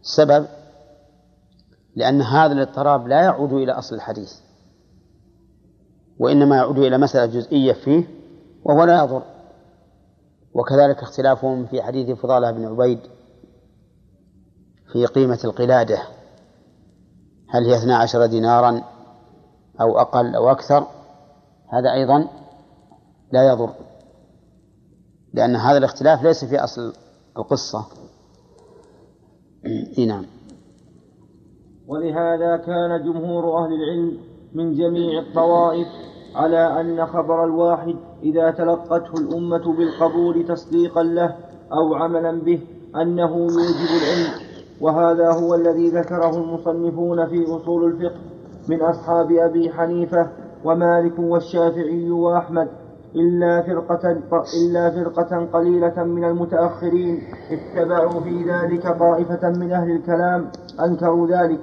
السبب لأن هذا الاضطراب لا يعود إلى أصل الحديث. وإنما يعود إلى مسألة جزئية فيه وهو لا يضر. وكذلك اختلافهم في حديث فضالة بن عبيد في قيمة القلادة. هل هي اثنا عشر دينارا أو أقل أو أكثر؟ هذا أيضا لا يضر. لأن هذا الاختلاف ليس في أصل القصة. نعم. ولهذا كان جمهور أهل العلم من جميع الطوائف على أن خبر الواحد إذا تلقته الأمة بالقبول تصديقا له أو عملا به أنه يوجب العلم. وهذا هو الذي ذكره المصنفون في أصول الفقه من أصحاب أبي حنيفة ومالك والشافعي وأحمد. إلا فرقة إلا فرقة قليلة من المتأخرين اتبعوا في ذلك طائفة من أهل الكلام أنكروا ذلك.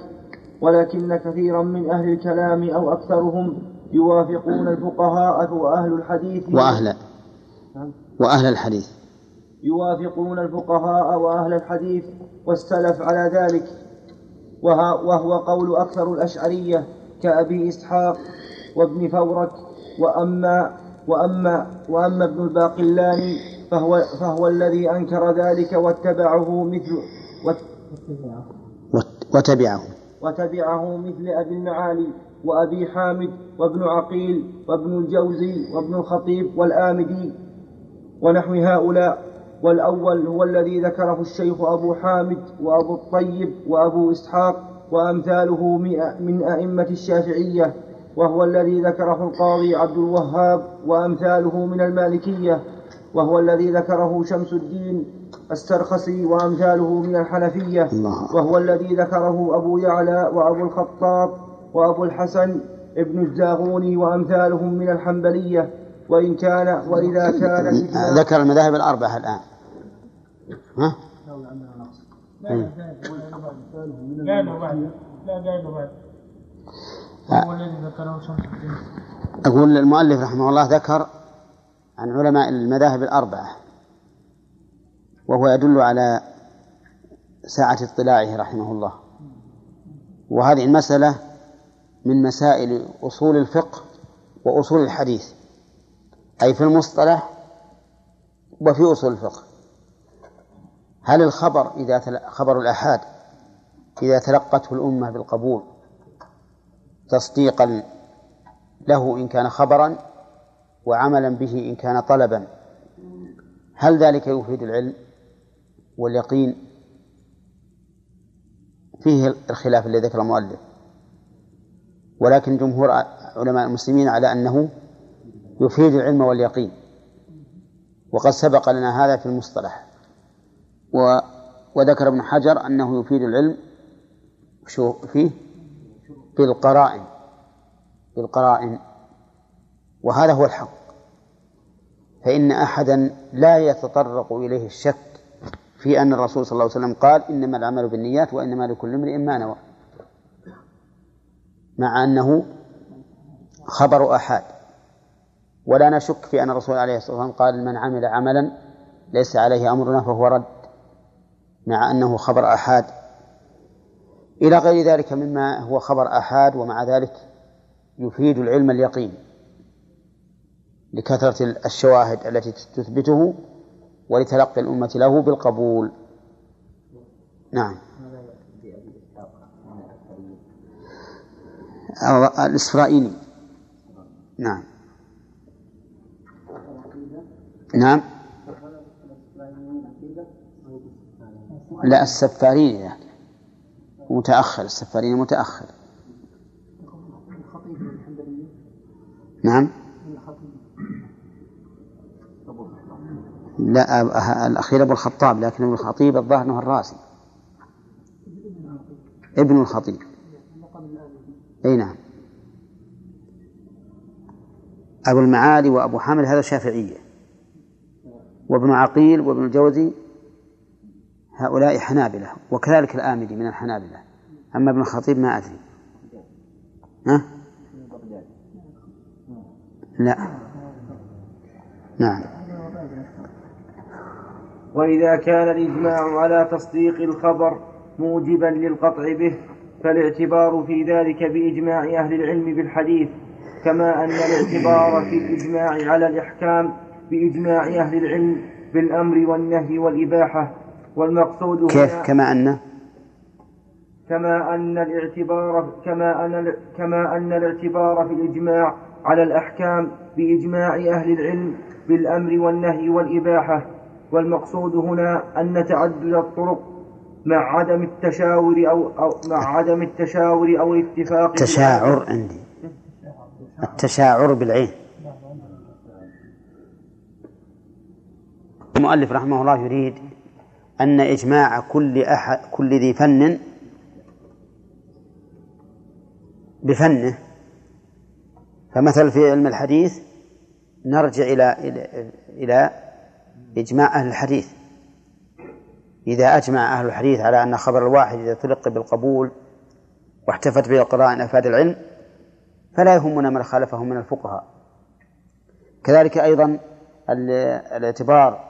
ولكن كثيرا من أهل الكلام أو أكثرهم يوافقون الفقهاء وأهل الحديث. وأهل وأهل الحديث. يوافقون الفقهاء وأهل الحديث والسلف على ذلك. وهو قول أكثر الأشعرية كأبي إسحاق وابن فورك. وأما وأما وأما ابن الباقلاني فهو فهو الذي أنكر ذلك واتبعه مثل وتبعه. وتبعه مثل أبي المعالي وأبي حامد وابن عقيل وابن الجوزي وابن الخطيب والآمدي ونحو هؤلاء والأول هو الذي ذكره الشيخ أبو حامد وأبو الطيب وأبو إسحاق وأمثاله من أئمة الشافعية. وهو الذي ذكره القاضي عبد الوهاب وأمثاله من المالكية وهو الذي ذكره شمس الدين السرخسي وأمثاله من الحنفية الله. وهو الذي ذكره أبو يعلى وأبو الخطاب وأبو الحسن ابن الزاغوني وأمثالهم من الحنبلية وإن كان وإذا كان ذكر المذاهب الأربعة الآن ها؟ لا لا لا بعد الذي ذكره أقول المؤلف رحمه الله ذكر عن علماء المذاهب الأربعة وهو يدل على سعة اطلاعه رحمه الله. وهذه المسألة من مسائل أصول الفقه وأصول الحديث أي في المصطلح وفي أصول الفقه. هل الخبر إذا خبر الآحاد إذا تلقته الأمة بالقبول تصديقا له إن كان خبرا وعملا به إن كان طلبا. هل ذلك يفيد العلم واليقين فيه الخلاف الذي ذكر المؤلف؟ ولكن جمهور علماء المسلمين على أنه يفيد العلم واليقين وقد سبق لنا هذا في المصطلح. و وذكر ابن حجر أنه يفيد العلم شو فيه بالقرائن بالقرائن. وهذا هو الحق. فإن أحدا لا يتطرق إليه الشك في أن الرسول صلى الله عليه وسلم قال إنما العمل بالنيات وإنما لكل امرئ ما نوى مع أنه خبر أحاد. ولا نشك في أن الرسول عليه الصلاة والسلام قال من عمل عملا ليس عليه أمرنا فهو رد مع أنه خبر أحاد. إلى غير ذلك مما هو خبر أحاد ومع ذلك يفيد العلم اليقين لكثرة الشواهد التي تثبته ولتلقي الأمة له بالقبول. نعم. الإسرائيلي. نعم. نعم. لا السفارين يعني متأخر السفارين متأخر. نعم. لا الأخير أبو الخطاب لكن ابن الخطيب الظاهر أنه الرازي. ابن الخطيب. أي نعم. أبو المعالي وأبو حامد هذا شافعية. وابن عقيل وابن الجوزي هؤلاء حنابلة وكذلك الآمدي من الحنابلة. أما ابن الخطيب ما أدري. ها؟ لا. نعم. وإذا كان الإجماع على تصديق الخبر موجبا للقطع به فالاعتبار في ذلك بإجماع أهل العلم بالحديث كما أن الاعتبار في الإجماع على الإحكام بإجماع أهل العلم بالأمر والنهي والإباحة والمقصود كيف؟ كما أن؟ كما أن الاعتبار كما أن كما أن الاعتبار في الإجماع على الأحكام بإجماع أهل العلم بالأمر والنهي والإباحة. والمقصود هنا أن تعدد الطرق مع عدم التشاور أو, أو مع عدم التشاور أو الاتفاق تشاعر عندي. التشاعر بالعين. المؤلف رحمه الله يريد أن إجماع كل أحد كل ذي فن بفنه. فمثل في علم الحديث نرجع إلى إلى, إجماع أهل الحديث. إذا أجمع أهل الحديث على أن خبر الواحد إذا تلقي بالقبول واحتفت به القراء أفاد العلم فلا يهمنا من خالفهم من الفقهاء. كذلك أيضا الاعتبار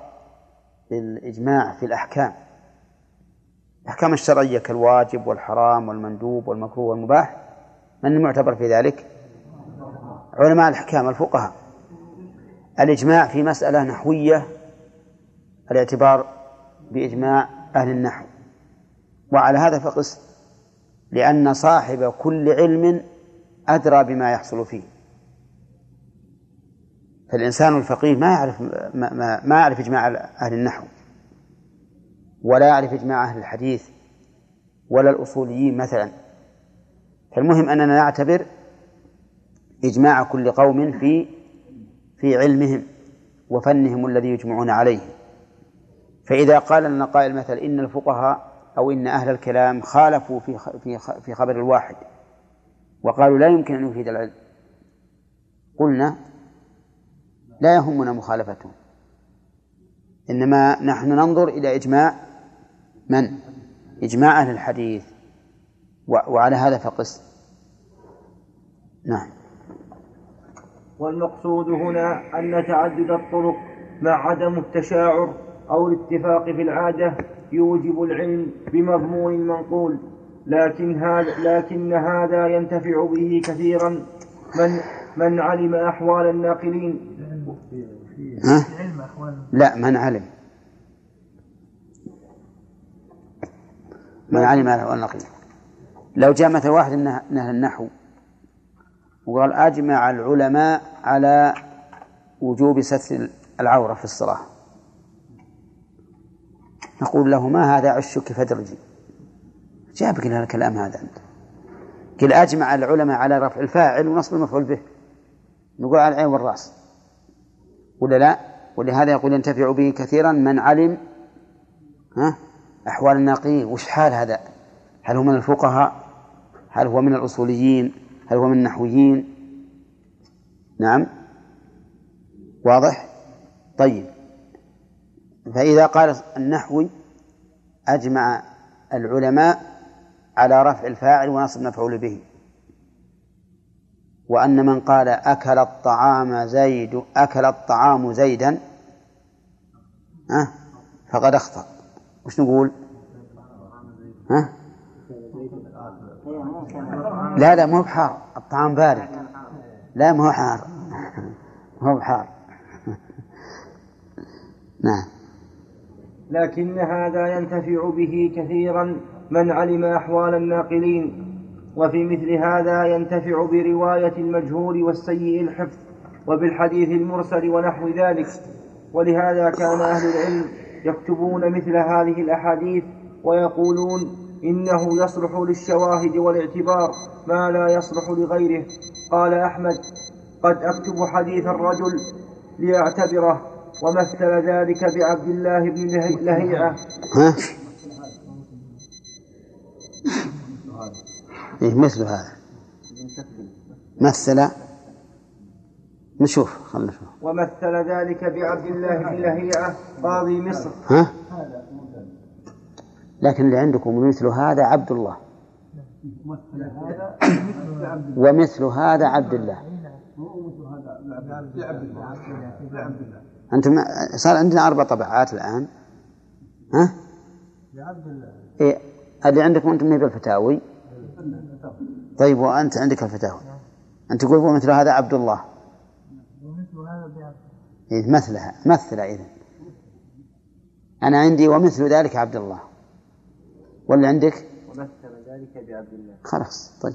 بالإجماع في الأحكام. الأحكام الشرعية كالواجب والحرام والمندوب والمكروه والمباح من المعتبر في ذلك؟ علماء الأحكام الفقهاء. الإجماع في مسألة نحوية الاعتبار بإجماع أهل النحو. وعلى هذا فقس لأن صاحب كل علم أدرى بما يحصل فيه. فالإنسان الفقيه ما يعرف ما, ما, ما يعرف إجماع أهل النحو ولا يعرف إجماع أهل الحديث ولا الأصوليين مثلا. فالمهم أننا نعتبر إجماع كل قوم في في علمهم وفنهم الذي يجمعون عليه. فإذا قال لنا قائل مثلا إن الفقهاء أو إن أهل الكلام خالفوا في في في خبر الواحد وقالوا لا يمكن أن يفيد العلم قلنا لا يهمنا مخالفتهم إنما نحن ننظر إلى إجماع من؟ إجماع أهل الحديث. وعلى هذا فقس. نعم. والمقصود هنا أن تعدد الطرق مع عدم التشاعر أو الاتفاق في العادة يوجب العلم بمضمون المنقول لكن هذا لكن هذا ينتفع به كثيرا. من من علم أحوال الناقلين ها؟ لا من علم. من علم أحوال الناقلين لو جاء مثلا واحد من أهل النحو وقال أجمع العلماء على وجوب ستر العورة في الصلاة. نقول له ما هذا عشك فدرجي جابك لنا الكلام هذا أنت. قل أجمع العلماء على رفع الفاعل ونصب المفعول به. نقول على العين والرأس. ولا لا؟ ولهذا يقول ينتفع به كثيرا من علم ها؟ أحوال الناقين. وش حال هذا؟ هل هو من الفقهاء؟ هل هو من الأصوليين؟ هل هو من النحويين؟ نعم. واضح؟ طيب. فإذا قال النحوي أجمع العلماء على رفع الفاعل ونصب المفعول به. وأن من قال أكل الطعام زيد أكل الطعام زيدا ها؟ فقد أخطأ. وش نقول؟ ها؟ لا لا مو بحار. الطعام بارد. لا مو حار. مو بحار. نعم. لكن هذا ينتفع به كثيرا من علم أحوال الناقلين. وفي مثل هذا ينتفع برواية المجهول والسيء الحفظ وبالحديث المرسل ونحو ذلك. ولهذا كان أهل العلم يكتبون مثل هذه الأحاديث ويقولون إنه يصلح للشواهد والاعتبار ما لا يصلح لغيره. قال أحمد قد أكتب حديث الرجل ليعتبره ومثل ذلك بعبد الله بن لهيعة. إيه مثل هذا. مثل نشوف خلنا نشوف. ومثل ذلك بعبد الله بن لهيعة قاضي مصر. ها؟ لكن اللي عندكم مثل هذا عبد الله. ومثل هذا عبد الله. أنتم صار عندنا أربع طبعات الآن. ها؟ إيه اللي عندكم أنتم من الفتاوي طيب وأنت عندك الفتاوى. أنت تقول ومثل هذا عبد الله إيه مثلها مثل إذا أنا عندي ومثل ذلك عبد الله ولا عندك؟ ومثل ذلك بعبد الله خلاص طيب.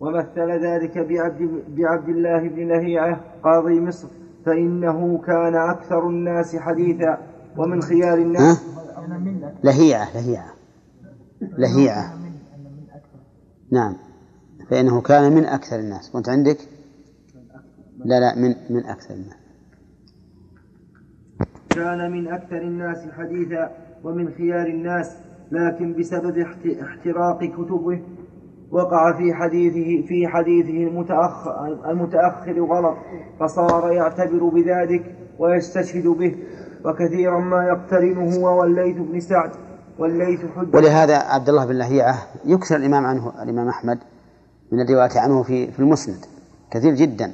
ومثل ذلك بعبد, بعبد الله بن لهيعة قاضي مصر فإنه كان أكثر الناس حديثا ومن خيار الناس. لهيعة لهيعة. لهيعة. نعم. فإنه كان من أكثر الناس. وأنت عندك؟ لا لا من من أكثر الناس. كان من أكثر الناس حديثا ومن خيار الناس لكن بسبب احتراق كتبه وقع في حديثه في حديثه المتأخر, المتأخر غلط فصار يعتبر بذلك ويستشهد به. وكثيرا ما يقترنه والليث بن سعد والليث حجة ولهذا عبد الله بن لهيعة يكثر الإمام عنه الإمام أحمد من الرواية عنه في في المسند كثير جدا.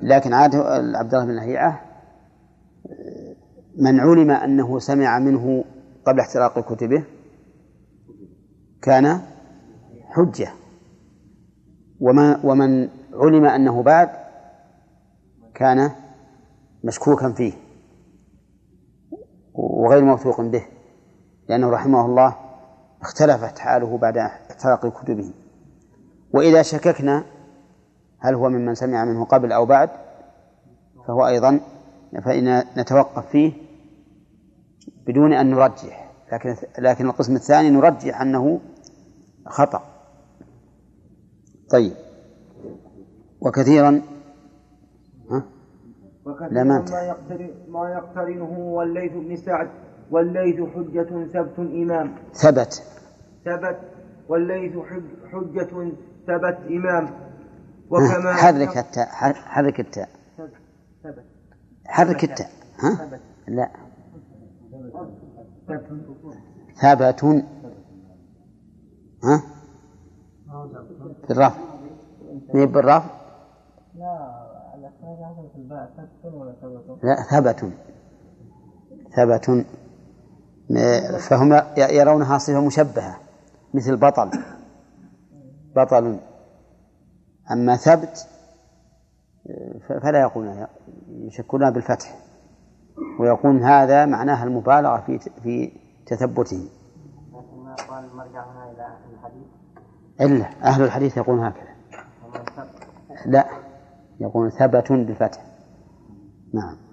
لكن عادة عبد الله بن لهيعة من علم أنه سمع منه قبل احتراق كتبه كان حجة. وما ومن علم أنه بعد كان مشكوكا فيه وغير موثوق به لأنه رحمه الله اختلفت حاله بعد احتراق كتبه. وإذا شككنا هل هو ممن سمع منه قبل أو بعد؟ فهو أيضا فإن نتوقف فيه بدون أن نرجح. لكن لكن القسم الثاني نرجح أنه خطأ. طيب. وكثيرا ها؟ لا ما وكثيرا ما, يقترن ما يقترنه والليث بن سعد. والليث حجة ثبت إمام. ثبت. ثبت. والليث حج- حجة ثبت إمام. وكما حرك التاء حرك التاء. ثبت حرك التاء ها؟ لا. ثبت. ثبت. ها؟ بالرفع مين بالرفع؟ لا؟ لا ثبت. ثبت. فهم يرونها صفة مشبهة مثل بطل. بطل أما ثبت فلا يقولون يشكلونها بالفتح ويقول هذا معناها المبالغة في في تثبته. إلا أهل الحديث يقولون هكذا. لا يقول ثبت بالفتح. نعم.